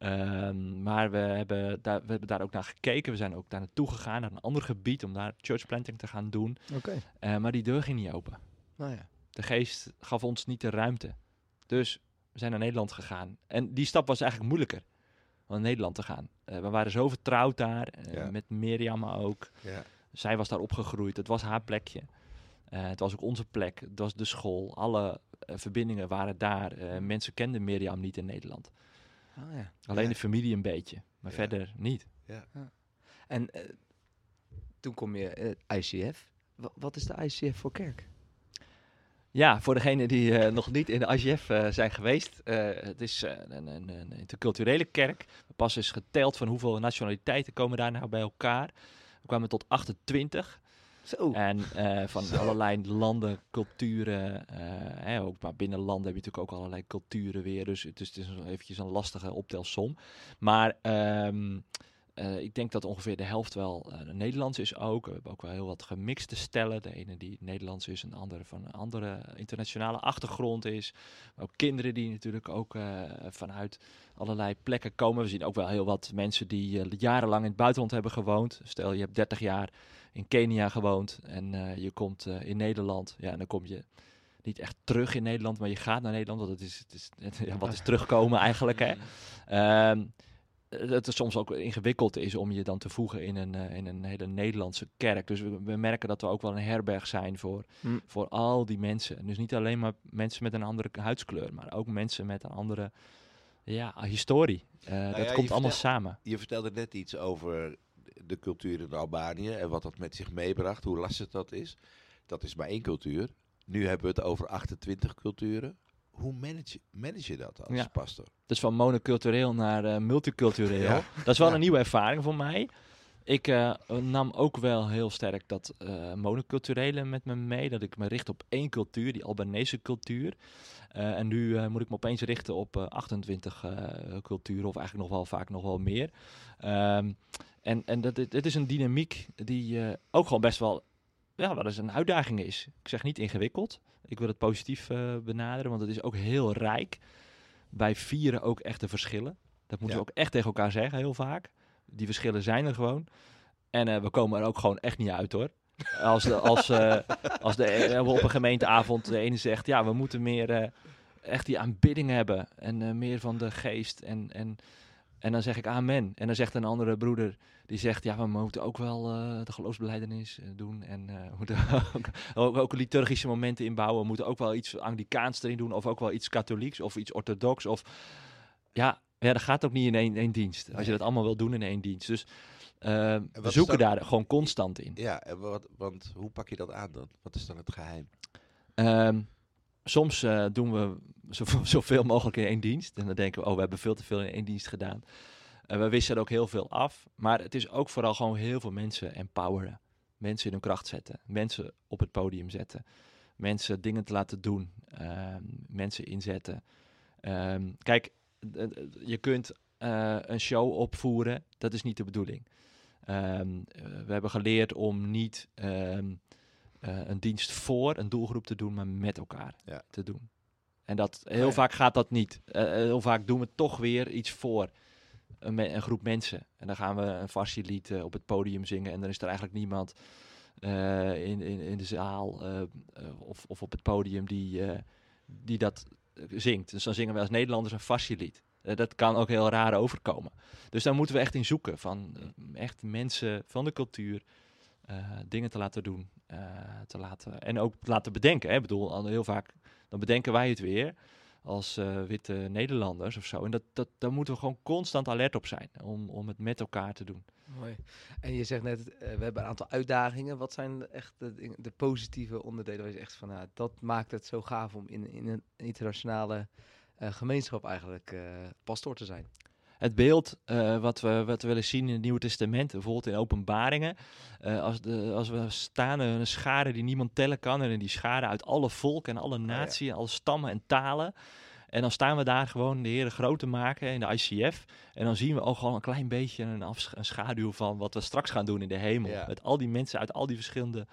Ehm, maar we hebben, daar, we hebben daar ook naar gekeken. We zijn ook daar naartoe gegaan, naar een ander gebied, om daar church planting te gaan doen. Eh, maar die deur ging niet open. Nou ja. De geest gaf ons niet de ruimte. Dus we zijn naar Nederland gegaan. En die stap was eigenlijk moeilijker. Om naar Nederland te gaan. Eh, we waren zo vertrouwd daar. eh, Ja. Met Mirjam ook. Ja. Zij was daar opgegroeid. Het was haar plekje. Het was ook onze plek. Het was de school. Alle verbindingen waren daar. Mensen kenden Mirjam niet in Nederland. Oh, ja. Alleen Ja. de familie een beetje. Maar Ja. verder niet. En eh, toen kom je eh, ICF. Wa- wat is de ICF voor kerk? Ja, voor degenen die eh, nog niet in de eh, zijn geweest. eh, het is een, een, een interculturele kerk. Pas is geteld van hoeveel nationaliteiten komen daar nou bij elkaar. We kwamen tot 28. Zo. En eh, van Zo. allerlei landen, culturen. eh, hè, ook maar binnen landen heb je natuurlijk ook allerlei culturen weer. Dus het is, het is een- eventjes een lastige optelsom. Maar ehm, eh, ik denk dat ongeveer de helft wel Nederlands is ook. We hebben ook wel heel wat gemixte stellen. De ene die Nederlands is, en de andere van een andere internationale achtergrond is. Maar ook kinderen die natuurlijk ook vanuit allerlei plekken komen. We zien ook wel heel wat mensen die jarenlang in het buitenland hebben gewoond. Stel je hebt 30 jaar in Kenia gewoond en eh, je komt eh, in Nederland. Ja, en dan kom je niet echt terug in Nederland, maar je gaat naar Nederland. Want het is, het is, het- ja, wat is terugkomen eigenlijk, hè? Ehm, dat het soms ook ingewikkeld is om je dan te voegen in een, eh, in een hele Nederlandse kerk. Dus we, we merken dat we ook wel een herberg zijn voor, Hm. voor al die mensen. En Dus niet alleen maar mensen met een andere huidskleur, maar ook mensen met een andere ja, historie. Eh, dat ja, komt allemaal samen. Je vertelde net iets over de cultuur in Albanië en wat dat met zich meebracht, hoe lastig dat is. Dat is maar één cultuur. Nu hebben we het over 28 culturen. Hoe manage, manage je dat als Ja. pastor? Dus van monocultureel naar eh, multicultureel. Ja. Dat is wel Ja. een nieuwe ervaring voor mij. Ik eh, nam ook wel heel sterk dat eh, monoculturele met me mee. Dat ik me richt op één cultuur, die Albanese cultuur. Eh, en nu eh, moet ik me opeens richten op eh, 28 eh, culturen, of eigenlijk nog wel vaak nog wel meer. Ehm, en en dat, dit, is een dynamiek die eh, ook gewoon best wel, ja, wel eens een uitdaging is. Ik zeg niet ingewikkeld. Ik wil het positief eh, benaderen, want het is ook heel rijk. Wij vieren ook echt de verschillen. Dat moeten Ja. we ook echt tegen elkaar zeggen, heel vaak. Die verschillen zijn er gewoon. En eh, we komen er ook gewoon echt niet uit hoor. Als, de, als, (laughs) als de, we op een gemeenteavond de ene zegt, ja, we moeten meer echt die aanbidding hebben. En meer van de geest. En, en, en dan zeg ik amen. En dan zegt een andere broeder, die zegt, ja, we moeten ook wel eh, de geloofsbeleidenis eh, doen. En eh, (laughs) we moeten ook, ook, ook liturgische momenten inbouwen. We moeten ook wel iets Anglikaans erin doen. Of ook wel iets katholieks of iets orthodox. Of ja, ja, dat gaat ook niet in één, één dienst. Als je dat allemaal wil doen in één dienst. Dus we zoeken dan- daar gewoon constant in. Ja, en wat, want hoe pak je dat aan dan? Wat is dan het geheim? Ehm, soms eh, doen we (laughs) zoveel, mogelijk in één dienst. En dan denken we, oh, we hebben veel te veel in één dienst gedaan. En we wisselen ook heel veel af. Maar het is ook vooral gewoon heel veel mensen empoweren. Mensen in hun kracht zetten. Mensen op het podium zetten. Mensen dingen te laten doen. ehm, mensen inzetten. Ehm, kijk, je kunt eh, een show opvoeren. Dat is niet de bedoeling. Ehm, eh, we hebben geleerd om niet eh, een dienst voor een doelgroep te doen, maar met elkaar Ja. te doen. En dat heel ja. vaak gaat dat niet. Eh, eh, heel vaak doen we toch weer iets voor een, me- een groep mensen. En dan gaan we een varsilied op het podium zingen en dan is er eigenlijk niemand in, in, in de zaal of, of op het podium die, die dat zingt. Dus dan zingen we als Nederlanders een varsilied. Dat kan ook heel raar overkomen. Dus daar moeten we echt in zoeken van echt mensen van de cultuur dingen te laten doen. eh, te laten, en ook te laten bedenken. Hè. Ik bedoel, heel vaak dan bedenken wij het weer als eh, witte Nederlanders of zo. En dat, dat, daar moeten we gewoon constant alert op zijn om, om het met elkaar te doen. Mooi. En je zegt net, eh, we hebben een aantal uitdagingen. Wat zijn echt de, de positieve onderdelen waar je zegt van, nou, dat maakt het zo gaaf om in, in een internationale eh, gemeenschap eigenlijk eh pastoor te zijn? Het beeld eh, wat, we, wat we willen zien in het Nieuwe Testament, bijvoorbeeld in openbaringen. eh, als, de, als we staan een schare die niemand tellen kan. En die schare uit alle volken en alle naties, alle stammen en talen. En dan staan we daar gewoon de Heer groot te maken in de ICF. En dan zien we ook gewoon een klein beetje een, een schaduw van wat we straks gaan doen in de hemel. Ja. Met al die mensen uit al die verschillende,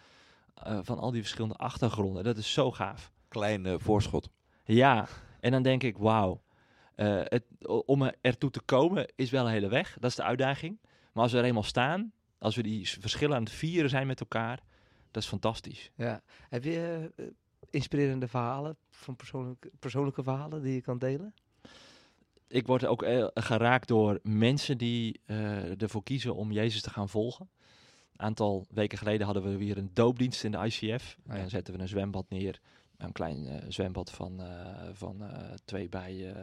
eh, van al die verschillende achtergronden. Dat is zo gaaf. Klein voorschot. Ja, en dan denk ik, wauw. Eh, het, om er ertoe te komen is wel een hele weg. Dat is de uitdaging. Maar als we er eenmaal staan, als we die verschillen aan het vieren zijn met elkaar, dat is fantastisch. Ja. Heb je, eh, inspirerende verhalen, van persoonlijke, persoonlijke verhalen die je kan delen? ik word ook eh, geraakt door mensen die ervoor kiezen om Jezus te gaan volgen. Een aantal weken geleden hadden we weer een doopdienst in de ICF. Oh ja. Dan zetten we een zwembad neer. Een klein eh, zwembad van, eh, van eh, twee bij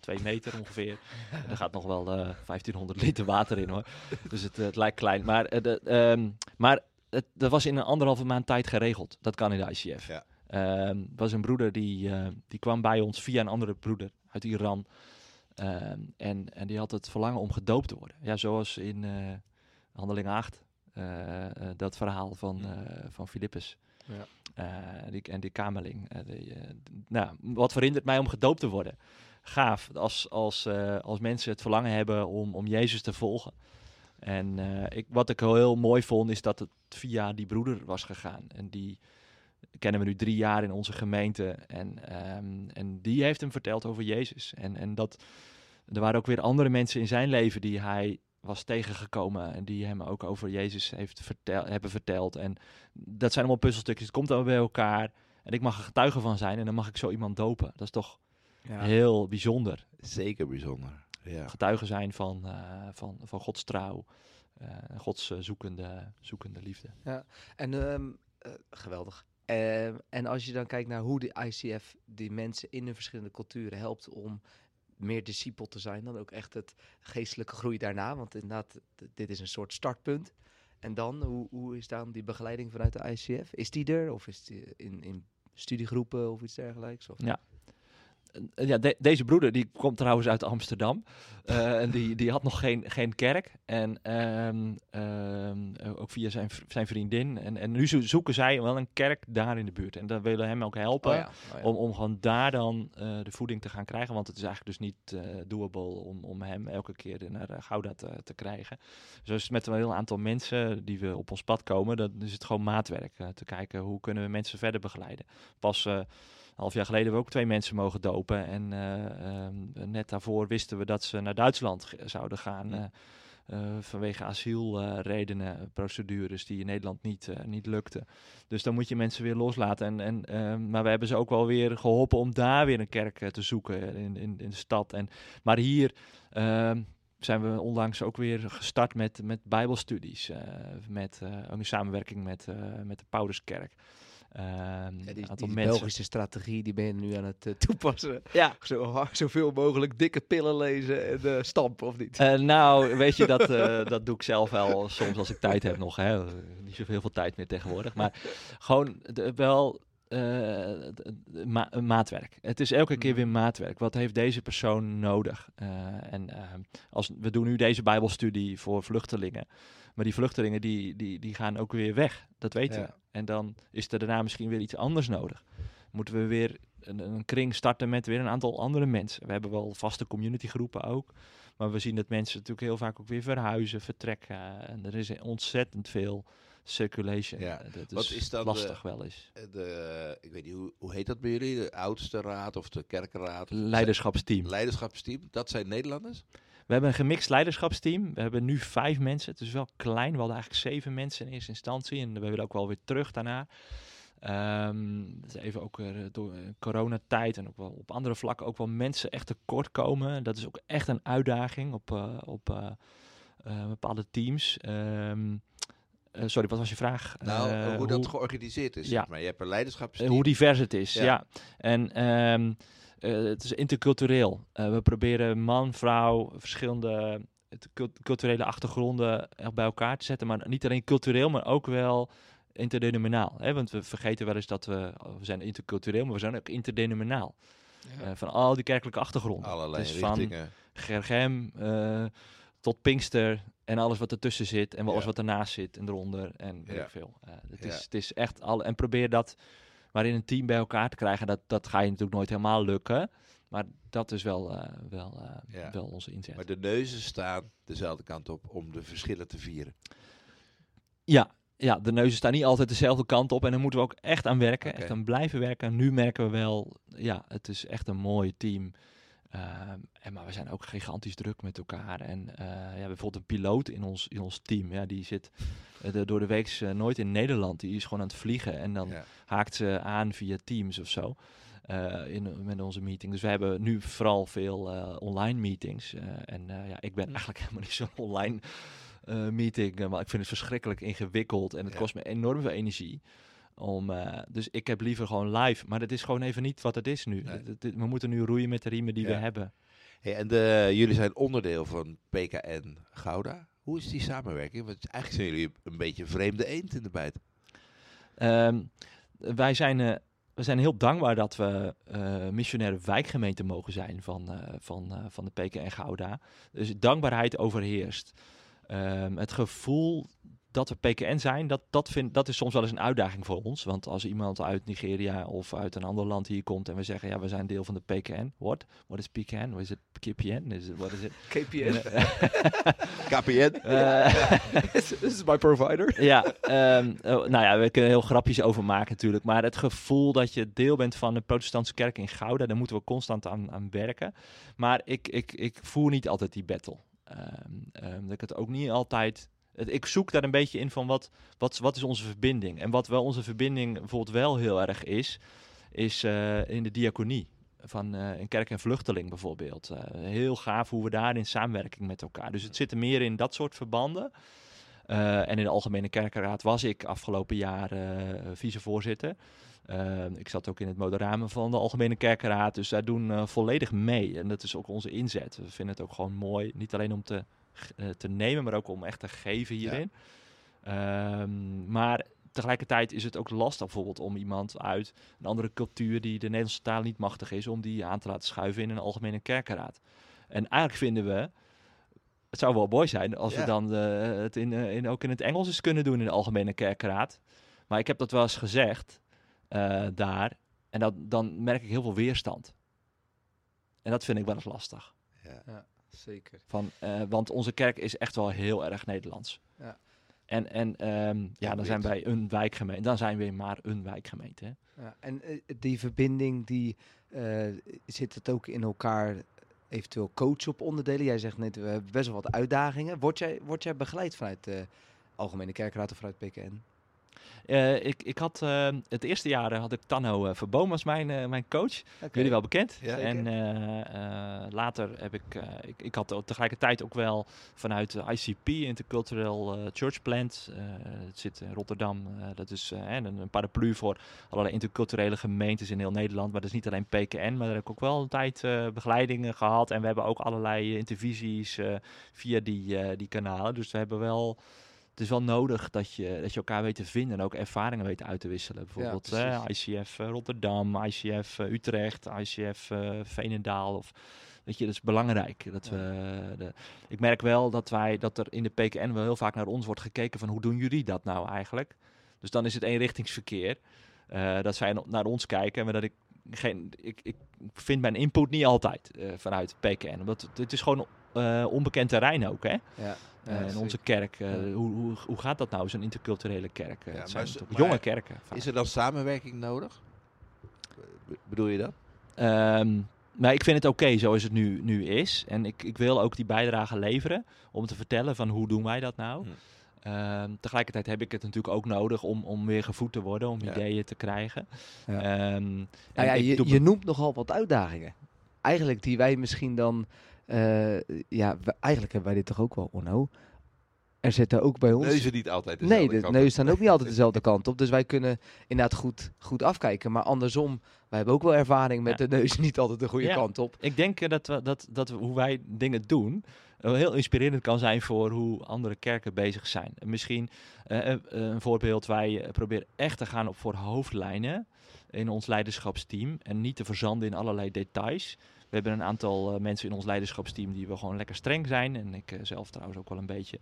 twee meter ongeveer. En er gaat nog wel eh 1500 liter water in hoor. Dus het, het lijkt klein. Maar, de, ehm, maar het, dat was in een anderhalve maand tijd geregeld. Dat kan in de ICF. Ja. Ehm, was een broeder die, die kwam bij ons via een andere broeder uit Iran. Ehm, en, en die had het verlangen om gedoopt te worden. Ja, zoals in Handeling 8. eh, eh, dat verhaal van, eh van Filippus. Ja. Eh, die, en die kamerling. eh, eh, nou, wat verhindert mij om gedoopt te worden? Gaaf, als, als, als mensen het verlangen hebben om, om Jezus te volgen. En ik, wat ik heel, heel mooi vond, is dat het via die broeder was gegaan. En die kennen we nu drie jaar in onze gemeente. En, ehm, en die heeft hem verteld over Jezus. En, en dat er waren ook weer andere mensen in zijn leven die hij was tegengekomen. En die hem ook over Jezus heeft vertel, hebben verteld. En dat zijn allemaal puzzelstukjes. Het komt allemaal bij elkaar. En ik mag er getuige van zijn. En dan mag ik zo iemand dopen. Dat is toch Ja. heel bijzonder. Zeker bijzonder. Ja. Getuige zijn van, eh, van, van Gods trouw. eh, Gods eh, zoekende, zoekende liefde. En ehm, eh, geweldig. Ehm, en als je dan kijkt naar hoe de ICF die mensen in hun verschillende culturen helpt om meer discipel te zijn, dan ook echt het geestelijke groei daarna. Want inderdaad, dit is een soort startpunt. En dan, hoe, hoe is dan die begeleiding vanuit de ICF? Is die er? Of is die in, in studiegroepen of iets dergelijks? Of? Ja. Eh, ja, de- deze broeder die komt trouwens uit Amsterdam. Eh, en die, die had nog geen, geen kerk. En ehm, ehm, eh, ook via zijn, zijn vriendin. En, en nu zo- zoeken zij wel een kerk daar in de buurt. En dan willen hem ook helpen. Oh ja, oh ja. Om, om gewoon daar dan de voeding te gaan krijgen. Want het is eigenlijk dus niet eh, doable om, om hem elke keer naar Gouda te, te krijgen. Dus is met een heel aantal mensen die we op ons pad komen, dan is het gewoon maatwerk. te kijken hoe kunnen we mensen verder begeleiden. Pas half jaar geleden hebben we ook twee mensen mogen dopen. En eh, ehm, net daarvoor wisten we dat ze naar Duitsland zouden gaan. Ja. eh, eh, vanwege asielredenen, procedures die in Nederland niet, eh, niet lukten. Dus dan moet je mensen weer loslaten. En, en, ehm, maar we hebben ze ook wel weer geholpen om daar weer een kerk te zoeken in, in, in de stad. En, maar hier ehm, zijn we onlangs ook weer gestart met, met bijbelstudies. met, ook in samenwerking met, met de Pauluskerk. Ehm, Ja, een die, aantal die mensen. Belgische strategie, die ben je nu aan het eh, toepassen. (laughs) Ja, Zo, hard- zoveel mogelijk dikke pillen lezen en eh, stampen, of niet? Eh, nou, weet je, dat, dat doe ik zelf wel soms als ik tijd heb nog. Hè. Niet zoveel veel tijd meer tegenwoordig. Maar gewoon de- wel ma- maatwerk. Het is elke keer weer maatwerk. Wat heeft deze persoon nodig? En eh, als, we doen nu deze bijbelstudie voor vluchtelingen. Maar die vluchtelingen die, die, die gaan ook weer weg. Dat weten Ja. we. En dan is er daarna misschien weer iets anders nodig. Moeten we weer een, een kring starten met weer een aantal andere mensen. We hebben wel vaste communitygroepen ook. Maar we zien dat mensen natuurlijk heel vaak ook weer verhuizen, vertrekken. En er is ontzettend veel circulation. Ja. Dat is, Wat is dan de- lastig wel eens. De, ik weet niet, hoe, hoe heet dat bij jullie? De oudste raad of de kerkenraad? Leiderschapsteam. Leiderschapsteam, dat zijn Nederlanders? We hebben een gemixt leiderschapsteam. We hebben nu vijf mensen. Het is wel klein. We hadden eigenlijk zeven mensen in eerste instantie. En we willen ook wel weer terug daarna. Ehm, het is even ook eh, door eh, coronatijd en ook wel op andere vlakken ook wel mensen echt tekort komen. Dat is ook echt een uitdaging op, eh, op bepaalde teams. Ehm, eh, sorry, wat was je vraag? Nou, hoe dat georganiseerd is. Ja. zeg Maar je hebt een leiderschapsteam. hoe divers het is, Ja. ja. En ehm, eh, het is intercultureel. Eh, we proberen man, vrouw, verschillende cult- culturele achtergronden echt bij elkaar te zetten. Maar niet alleen cultureel, maar ook wel interdenominaal. Hè? Want we vergeten wel eens dat we, oh, we zijn intercultureel, maar we zijn ook interdenominaal. Eh, van al die kerkelijke achtergronden. Allerlei dus van. Gergem eh, tot Pinkster en alles wat ertussen zit en alles Ja. wat ernaast zit en eronder en weet Ja. ik veel. Eh, het, Ja. is, het is echt al en probeer dat maar in een team bij elkaar te krijgen. Dat, dat ga je natuurlijk nooit helemaal lukken, maar dat is wel, eh, wel, eh, Ja. wel onze inzet. Maar de neuzen staan dezelfde kant op om de verschillen te vieren. Ja, ja, de neuzen staan niet altijd dezelfde kant op en daar moeten we ook echt aan werken, echt aan blijven werken. Nu merken we wel, ja, het is echt een mooi team. Ehm, en, maar we zijn ook gigantisch druk met elkaar. En eh, ja, bijvoorbeeld een piloot in ons, in ons team, ja, die zit eh, de- door de week eh, nooit in Nederland. Die is gewoon aan het vliegen en dan Ja. haakt ze aan via Teams of zo. in, met onze meeting. Dus we hebben nu vooral veel online meetings. en ja, ik ben eigenlijk (laughs) helemaal niet zo'n online meeting. maar ik vind het verschrikkelijk ingewikkeld. En het Ja. kost me enorm veel energie. Om, eh, dus ik heb liever gewoon live. Maar dat is gewoon even niet wat het is nu. Nee. We moeten nu roeien met de riemen die we hebben. Hey, en de, jullie zijn onderdeel van PKN Gouda. Hoe is die samenwerking? Want eigenlijk zijn jullie een beetje een vreemde eend in de bijt. Ehm, wij zijn, eh, we zijn heel dankbaar dat we eh, missionaire wijkgemeente mogen zijn van, eh, van, van de PKN Gouda. Dus dankbaarheid overheerst. Ehm, het gevoel dat we PKN zijn, dat, dat, vind, dat is soms wel eens een uitdaging voor ons. Want als iemand uit Nigeria of uit een ander land hier komt en we zeggen, ja, we zijn deel van de PKN. What? What is PKN? What is it KPN? Is it, what is it? KPN. KPN? (laughs) Eh, (laughs) (laughs) This is my provider. Ja, ehm, oh, nou ja, we kunnen heel grapjes over maken natuurlijk. Maar het gevoel dat je deel bent van de protestantse kerk in Gouda, daar moeten we constant aan, aan werken. Maar ik, ik, ik voer niet altijd die battle. Ehm, ehm, dat ik het ook niet altijd... Ik zoek daar een beetje in van wat, wat, wat is onze verbinding. En wat wel onze verbinding bijvoorbeeld wel heel erg is, is eh, in de diaconie. Van eh, een kerk en vluchteling bijvoorbeeld. Eh, heel gaaf hoe we daar in samenwerking met elkaar. Dus het zit er meer in dat soort verbanden. En in de Algemene Kerkenraad was ik afgelopen jaar vicevoorzitter. Ik zat ook in het moderamen van de Algemene Kerkenraad. Dus wij doen eh, volledig mee. En dat is ook onze inzet. We vinden het ook gewoon mooi. Niet alleen om te, te nemen, maar ook om echt te geven hierin. Ehm, maar tegelijkertijd is het ook lastig bijvoorbeeld om iemand uit een andere cultuur die de Nederlandse taal niet machtig is, om die aan te laten schuiven in een algemene kerkenraad. En eigenlijk vinden we, het zou wel mooi zijn als Ja. we dan eh, het in, eh, in, ook in het Engels eens kunnen doen in de algemene kerkenraad. Maar ik heb dat wel eens gezegd eh, daar en dat, dan merk ik heel veel weerstand. En dat vind ik wel eens lastig. Ja. Zeker. Van, eh, want onze kerk is echt wel heel erg Nederlands. Ja. En, en ehm, ja, dan zijn wij een wijkgemeente. Dan zijn we maar een wijkgemeente. Hè? Ja, en eh, die verbinding, die, eh, zit het ook in elkaar eventueel coachen op onderdelen? Jij zegt net, we hebben best wel wat uitdagingen. Word jij, word jij begeleid vanuit de Algemene Kerkraad of vanuit PKN? Eh, ik, ik had eh, het eerste jaar eh, had ik Tanno Verboom als mijn, mijn coach. Jullie wel bekend. Ja, en later heb ik, ik, ik had tegelijkertijd ook wel vanuit de ICP, Intercultural Church Plant, het zit in Rotterdam, dat is een, een paraplu voor allerlei interculturele gemeentes in heel Nederland. Maar dat is niet alleen PKN, maar daar heb ik ook wel een tijd begeleidingen gehad. En we hebben ook allerlei intervisies via die, die kanalen. Dus we hebben wel het is wel nodig dat je, dat je elkaar weet te vinden en ook ervaringen weet uit te wisselen. Bijvoorbeeld ICF eh, Rotterdam, ICF eh, Utrecht, ICF eh Veenendaal. Of, weet je, dat is belangrijk. Dat we, de, ik merk wel dat, wij, dat er in de PKN wel heel vaak naar ons wordt gekeken van hoe doen jullie dat nou eigenlijk? Dus dan is het eenrichtingsverkeer. eh dat zij naar ons kijken, maar dat ik geen, ik, ik vind mijn input niet altijd eh, vanuit PKN. Omdat het, het is gewoon eh, onbekend terrein ook, hè? Ja, Eh, in onze kerk. eh, Ja. hoe, hoe, hoe gaat dat nou, zo'n interculturele kerk? Ja, het zijn is- toch maar jonge kerken. vaak. Is er dan samenwerking nodig? Be- bedoel je dat? Ehm, maar ik vind het oké zoals het nu, nu is. En ik, ik wil ook die bijdrage leveren om te vertellen van hoe doen wij dat nou. Hm. Ehm, tegelijkertijd heb ik het natuurlijk ook nodig om, om weer gevoed te worden, om Ja. ideeën te krijgen. Ja. Ehm, Nou ja, je, je noemt nogal wat uitdagingen. Eigenlijk die wij misschien dan... eh, ja, we- eigenlijk hebben wij dit toch ook wel, Onno? Er zitten ook bij ons... Neuzen niet altijd Nee, dezelfde de kant neus op. staan ook niet altijd (laughs) dezelfde kant op. Dus wij kunnen inderdaad goed, goed afkijken. Maar andersom, wij hebben ook wel ervaring met Ja. de neus niet altijd de goede Ja. kant op. Ik denk eh, dat, we, dat, dat we, hoe wij dingen doen heel inspirerend kan zijn voor hoe andere kerken bezig zijn. En Misschien eh, een voorbeeld, wij proberen echt te gaan op voor hoofdlijnen in ons leiderschapsteam en niet te verzanden in allerlei details. We hebben een aantal eh, mensen in ons leiderschapsteam die we gewoon lekker streng zijn. En ik eh, zelf trouwens ook wel een beetje.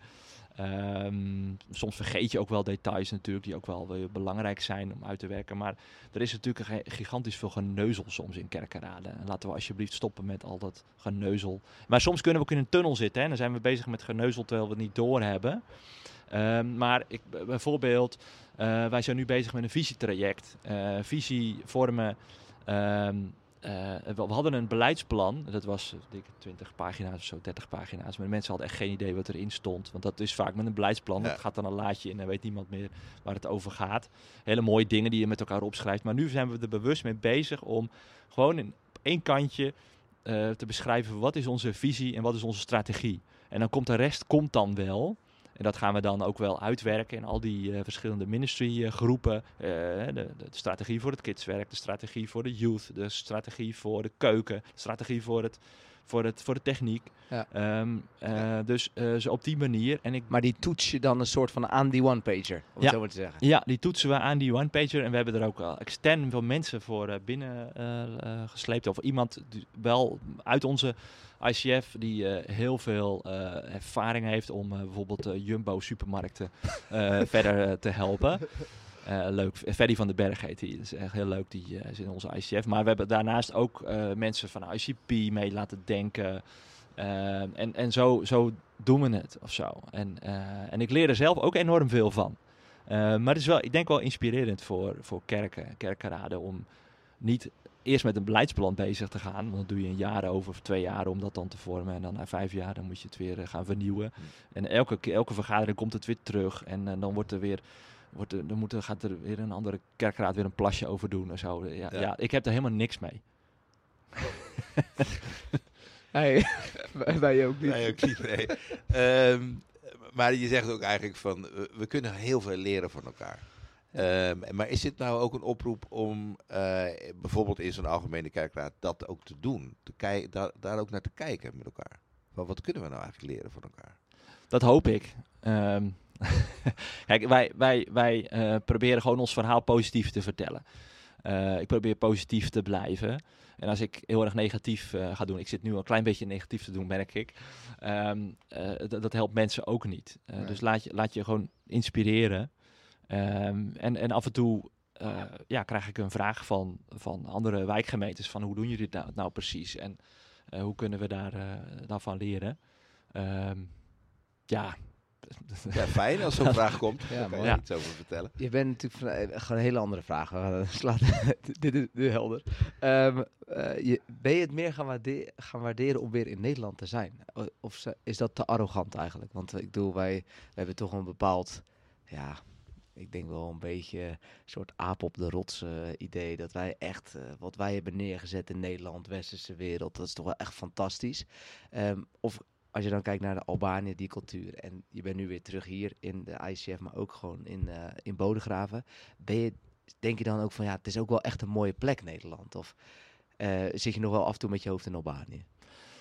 Ehm, soms vergeet je ook wel details natuurlijk, die ook wel belangrijk zijn om uit te werken. Maar er is natuurlijk gigantisch veel geneuzel soms in kerkenraden. En laten we alsjeblieft stoppen met al dat geneuzel. Maar soms kunnen we ook in een tunnel zitten. Hè? Dan zijn we bezig met geneuzel terwijl we het niet doorhebben. Ehm, maar ik, bijvoorbeeld, eh, wij zijn nu bezig met een visietraject. Eh, visie vormen ehm, eh, we, we hadden een beleidsplan, dat was eh, ik 20 pagina's of zo, 30 pagina's. Maar de mensen hadden echt geen idee wat erin stond. Want dat is vaak met een beleidsplan, Ja. dat gaat dan een laadje in en weet niemand meer waar het over gaat. Hele mooie dingen die je met elkaar opschrijft. Maar nu zijn we er bewust mee bezig om gewoon in één kantje eh, te beschrijven wat is onze visie en wat is onze strategie. En dan komt de rest komt dan wel. En dat gaan we dan ook wel uitwerken in al die eh, verschillende ministry eh. Eh, de, de strategie voor het kidswerk, de strategie voor de youth, de strategie voor de keuken, de strategie voor, het, voor, het, voor de techniek. Ja. Ehm, eh, Dus eh, zo op die manier. En ik Maar die toets je dan een soort van aan die one-pager, om het Ja. zo maar te zeggen. ja, die toetsen we aan die one-pager. En we hebben er ook al extern veel mensen voor eh, binnen gesleept. Of iemand wel uit onze ICF die eh, heel veel eh, ervaring heeft om eh, bijvoorbeeld Jumbo-supermarkten eh, (laughs) verder te helpen. Eh, leuk. Ferdy van den Berg heet hij. Dat is echt heel leuk. Die eh, is in onze ICF. Maar we hebben daarnaast ook eh, mensen van ICP mee laten denken. En en zo, zo doen we het of zo. En, en ik leer er zelf ook enorm veel van. Maar het is wel, ik denk wel inspirerend voor, voor kerken, kerkenraden om niet eerst met een beleidsplan bezig te gaan. Want dan doe je een jaar over of twee jaar om dat dan te vormen. En dan na vijf jaar dan moet je het weer gaan vernieuwen. En elke, elke vergadering komt het weer terug. En dan wordt er weer. Wordt er, dan moet er, gaat er weer een andere kerkraad weer een plasje over doen en zo. Ja, Ja. ja. ik heb er helemaal niks mee. (laughs) Hey, (laughs) wij- wij ook niet. Nee, ook niet. Nee. Ehm, maar je zegt ook eigenlijk van, we, kunnen heel veel leren van elkaar. Ehm, maar is dit nou ook een oproep om eh, bijvoorbeeld in zo'n algemene kerkraad dat ook te doen? Te kei- daar, daar ook naar te kijken met elkaar. Van, wat kunnen we nou eigenlijk leren van elkaar? Dat hoop ik. Ehm, (laughs) Kijk, wij, wij, wij eh, proberen gewoon ons verhaal positief te vertellen. Eh, ik probeer positief te blijven. En als ik heel erg negatief eh, ga doen, ik zit nu een klein beetje negatief te doen, merk ik. Ehm, eh, dat- helpt mensen ook niet. Nee. Dus laat je, laat je gewoon inspireren. Ehm, en, en af en toe eh, ja, krijg ik een vraag van, van andere wijkgemeentes: van hoe doen jullie dit nou, nou precies? En hoe kunnen we daar, daarvan leren? Ehm, ja, (laughs) Ja, fijn als zo'n vraag komt. Ja, Daar kan je mooi. iets over vertellen. Je bent natuurlijk van, eh, gewoon een hele andere vraag. (laughs) Slaat, (laughs) dit is nu helder. Ehm, eh, je, ben je het meer gaan, waarde- gaan waarderen om weer in Nederland te zijn? Of is dat te arrogant eigenlijk? Want ik bedoel, wij, wij hebben toch een bepaald, ja, ik denk wel een beetje een soort aap op de rots eh, idee. Dat wij echt, wat wij hebben neergezet in Nederland, westerse wereld, dat is toch wel echt fantastisch. Ehm, of als je dan kijkt naar de Albanië, die cultuur, en je bent nu weer terug hier in de ICF, maar ook gewoon in, eh in Bodegraven, ben je, denk je dan ook van ja, het is ook wel echt een mooie plek Nederland? Of eh, zit je nog wel af en toe met je hoofd in Albanië?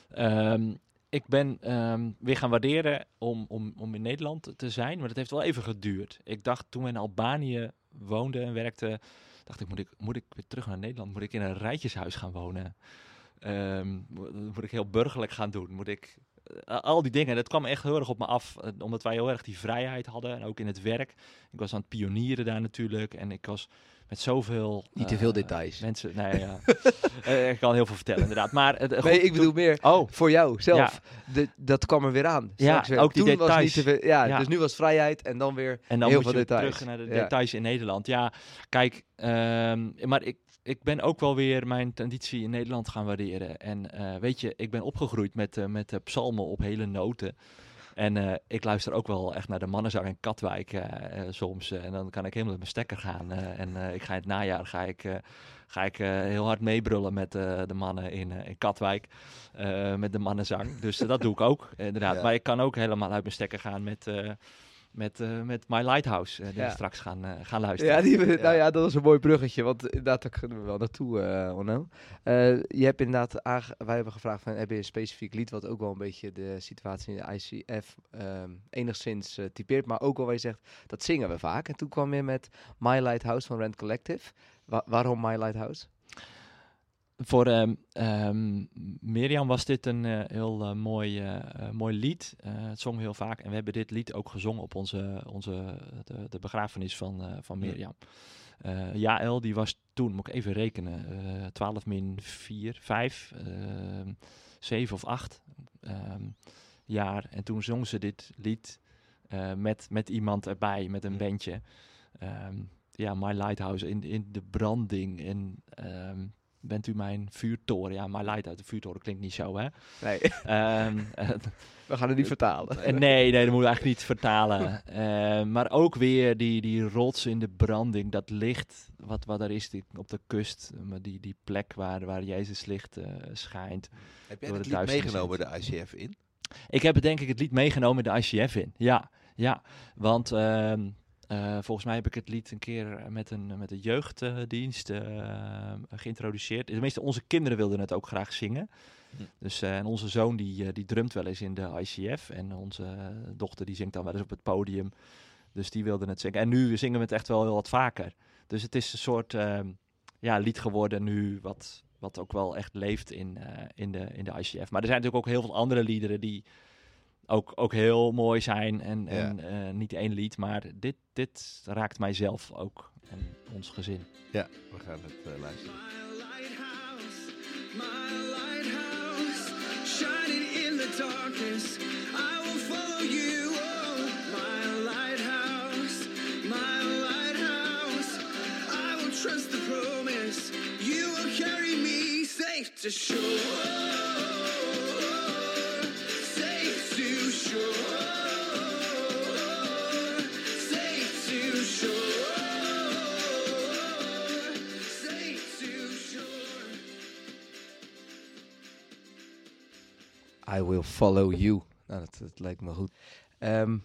Ehm, ik ben ehm, weer gaan waarderen om, om, om in Nederland te zijn, maar dat heeft wel even geduurd. Ik dacht toen we in Albanië woonden en werkten, dacht ik moet, ik, moet ik weer terug naar Nederland? Moet ik in een rijtjeshuis gaan wonen? Ehm, mo- moet ik heel burgerlijk gaan doen? Moet ik eh, al die dingen, dat kwam echt heel erg op me af, eh, omdat wij heel erg die vrijheid hadden en ook in het werk. Ik was aan het pionieren daar natuurlijk en ik was met zoveel... Niet te veel eh, details. Mensen, nee, ja. (laughs) Eh, ik kan heel veel vertellen inderdaad, maar... eh, goed, Nee, ik bedoel meer Oh, voor jou zelf. De, dat kwam er weer aan. Ja, weer. ook die Toen was details. niet te veel, ja, Ja. dus nu was vrijheid en dan weer En dan heel moet veel je details. terug naar de details in Nederland. Ja, kijk, ehm, maar ik, ik ben ook wel weer mijn traditie in Nederland gaan waarderen. En eh, weet je, ik ben opgegroeid met, eh, met de psalmen op hele noten. En eh, ik luister ook wel echt naar de mannenzang in Katwijk eh, eh, soms. eh, en dan kan ik helemaal met mijn stekker gaan. eh, en eh, ik ga in het najaar ga ik, eh, ga ik eh, heel hard meebrullen met eh, de mannen in, eh, in Katwijk. eh, met de mannenzang. Dus eh, dat doe ik ook, inderdaad. Ja. Maar ik kan ook helemaal uit mijn stekker gaan met... met, eh, met My Lighthouse, eh, die Ja. we straks gaan, eh, gaan luisteren. Ja, die, nou Ja. dat was een mooi bruggetje, want inderdaad, daar kunnen we wel naartoe, eh Onno. Je hebt inderdaad, wij hebben gevraagd van, heb je een specifiek lied wat ook wel een beetje de situatie in de ICF ehm, enigszins typeert, maar ook wel waar je zegt, dat zingen we vaak. En toen kwam je met My Lighthouse van Rent Collective. Wa- waarom My Lighthouse? Voor ehm, ehm, Mirjam was dit een eh, heel eh, mooi, eh, mooi lied. Het zong heel vaak. En we hebben dit lied ook gezongen op onze, onze, de, de begrafenis van, van Ja. Mirjam. Jaël, die was toen, moet ik even rekenen, eh 12 min 4, 5, ehm 7 of 8 ehm, jaar. En toen zong ze dit lied met, met iemand erbij, met een bandje. Ja, My Lighthouse in, in de branding. En bent u mijn vuurtoren. Ja, my light uit de vuurtoren klinkt niet zo, hè? Nee, Ehm, (laughs) eh, we gaan het niet vertalen. eh, nee, nee, dat moeten we eigenlijk niet vertalen. Eh, maar ook weer die, die rots in de branding, dat licht wat, wat er is die, op de kust. maar die, die plek waar, waar Jezus licht eh, schijnt. Heb jij het lied meegenomen, de ICF, in? Ik heb het denk ik het lied meegenomen de ICF in. Ja, ja. Want ehm, eh, volgens mij heb ik het lied een keer met een, met een jeugddienst eh, geïntroduceerd. Tenminste, onze kinderen wilden het ook graag zingen. Hm. Dus, eh, en onze zoon die, eh, die drumt wel eens in de ICF. En onze eh, dochter die zingt dan wel eens op het podium. Dus die wilden het zingen. En nu zingen we het echt wel heel wat vaker. Dus het is een soort ehm, ja, lied geworden nu wat, wat ook wel echt leeft in, eh, in, de, in de ICF. Maar er zijn natuurlijk ook heel veel andere liederen die ook, ook heel mooi zijn. En, Ja. en eh, niet één lied, maar dit, dit raakt mijzelf ook en ons gezin. Ja, we gaan het eh, luisteren. My lighthouse, my lighthouse, shining in the darkness. I will follow you, oh, my lighthouse, my lighthouse. I will trust the promise. You will carry me safe to shore, I will follow you. Nou, dat, dat lijkt me goed. Ehm,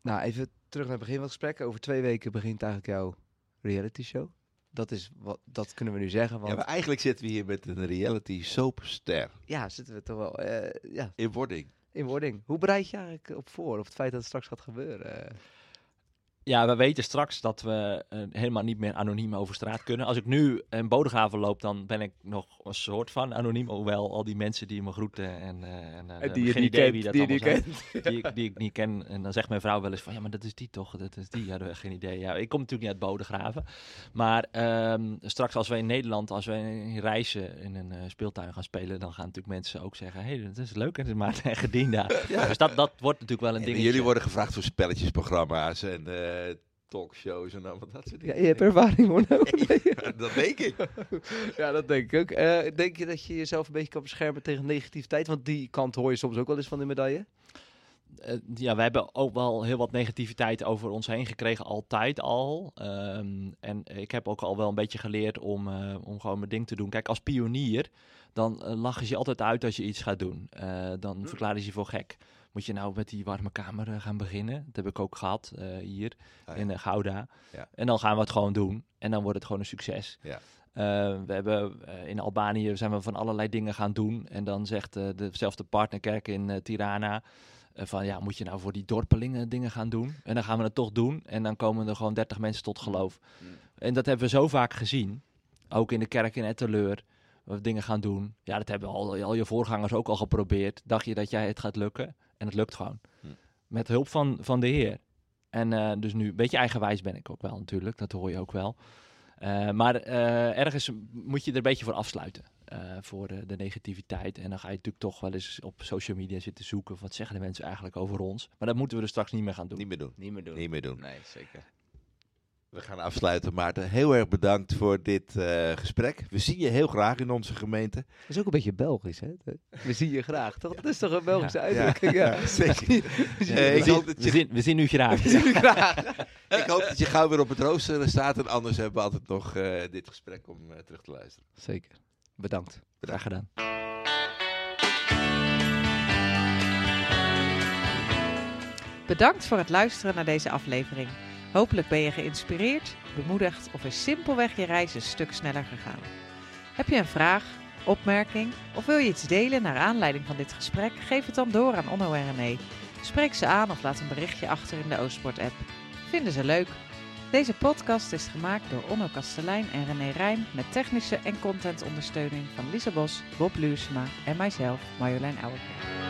nou, even terug naar het begin van het gesprek. Over twee weken begint eigenlijk jouw reality show. Dat, is wat, dat kunnen we nu zeggen. Want Ja, maar eigenlijk zitten we hier met een reality soapster ja, zitten we toch wel eh, ja, in wording. in wording. Hoe bereid je eigenlijk op voor? Op het feit dat het straks gaat gebeuren? Ja, we weten straks dat we eh, helemaal niet meer anoniem over straat kunnen. Als ik nu in Bodegraven loop, dan ben ik nog een soort van anoniem. Hoewel al die mensen die me groeten en, eh en, eh, die geen niet idee kent, wie dat die allemaal zijn. Die, ik, die ik niet ken. En dan zegt mijn vrouw wel eens van, ja, maar dat is die toch? Dat is die. Ja, dat geen idee. Ja, ik kom natuurlijk niet uit Bodegraven. Maar ehm, straks als we in Nederland, als we in reizen in een eh, speeltuin gaan spelen, dan gaan natuurlijk mensen ook zeggen, hé, hey, dat is leuk. En maar en gedien daar. (laughs) Dus dat, dat wordt natuurlijk wel een En ding. jullie worden gevraagd voor spelletjesprogramma's en eh, talkshows en allemaal dat soort Ja, dingen. je hebt ervaring hoor. (laughs) dat denk ik. (laughs) ja, dat denk ik ook. Eh, denk je dat je jezelf een beetje kan beschermen tegen negativiteit? Want die kant hoor je soms ook wel eens van de medaille. Eh, ja, we hebben ook wel heel wat negativiteit over ons heen gekregen, altijd al. Ehm, en ik heb ook al wel een beetje geleerd om, eh, om gewoon mijn ding te doen. Kijk, als pionier, dan eh, lachen ze je altijd uit als je iets gaat doen. Eh, dan verklaren ze je voor gek. Moet je nou met die warme kamer eh, gaan beginnen? Dat heb ik ook gehad eh, hier Ah, ja. in eh, Gouda. Ja. En dan gaan we het gewoon doen. En dan wordt het gewoon een succes. Ja. We hebben in Albanië zijn we van allerlei dingen gaan doen. En dan zegt dezelfde partnerkerk in Tirana van ja, moet je nou voor die dorpelingen dingen gaan doen? En dan gaan we het toch doen. En dan komen er gewoon 30 mensen tot geloof. Mm. En dat hebben we zo vaak gezien. Ook in de kerk in Etteleur. We dingen gaan doen. Ja, dat hebben al, al je voorgangers ook al geprobeerd. Dacht je dat jij het gaat lukken? En het lukt gewoon. Hm. Met hulp van, van de Heer. En eh, dus nu, een beetje eigenwijs ben ik ook wel natuurlijk. Dat hoor je ook wel. Eh, maar eh, ergens moet je er een beetje voor afsluiten. eh, voor de, de negativiteit. En dan ga je natuurlijk toch wel eens op social media zitten zoeken. Wat zeggen de mensen eigenlijk over ons? Maar dat moeten we er straks niet meer gaan doen. Niet meer doen. Niet meer doen. Niet meer doen. Nee, zeker. We gaan afsluiten. Maarten, heel erg bedankt voor dit eh, gesprek. We zien je heel graag in onze gemeente. Dat is ook een beetje Belgisch, hè? We zien je graag, toch? Dat is toch een Belgische Ja. uitdrukking, ja. zeker. (laughs) We zien Eh, je ik, graag. hoop dat We zien, we zien u graag. (laughs) We zien je graag. (laughs) ik hoop dat je gauw weer op het rooster staat. En anders hebben we altijd nog eh, dit gesprek om eh, terug te luisteren. Zeker. Bedankt. Graag gedaan. Bedankt voor het luisteren naar deze aflevering. Hopelijk ben je geïnspireerd, bemoedigd of is simpelweg je reis een stuk sneller gegaan. Heb je een vraag, opmerking of wil je iets delen naar aanleiding van dit gesprek? Geef het dan door aan Onno en René. Spreek ze aan of laat een berichtje achter in de Oostsport-app. Vinden ze leuk? Deze podcast is gemaakt door Onno Kastelein en René Rijn met technische en contentondersteuning van Lisa Bos, Bob Luursema en mijzelf, Marjolein Ouwerkerk.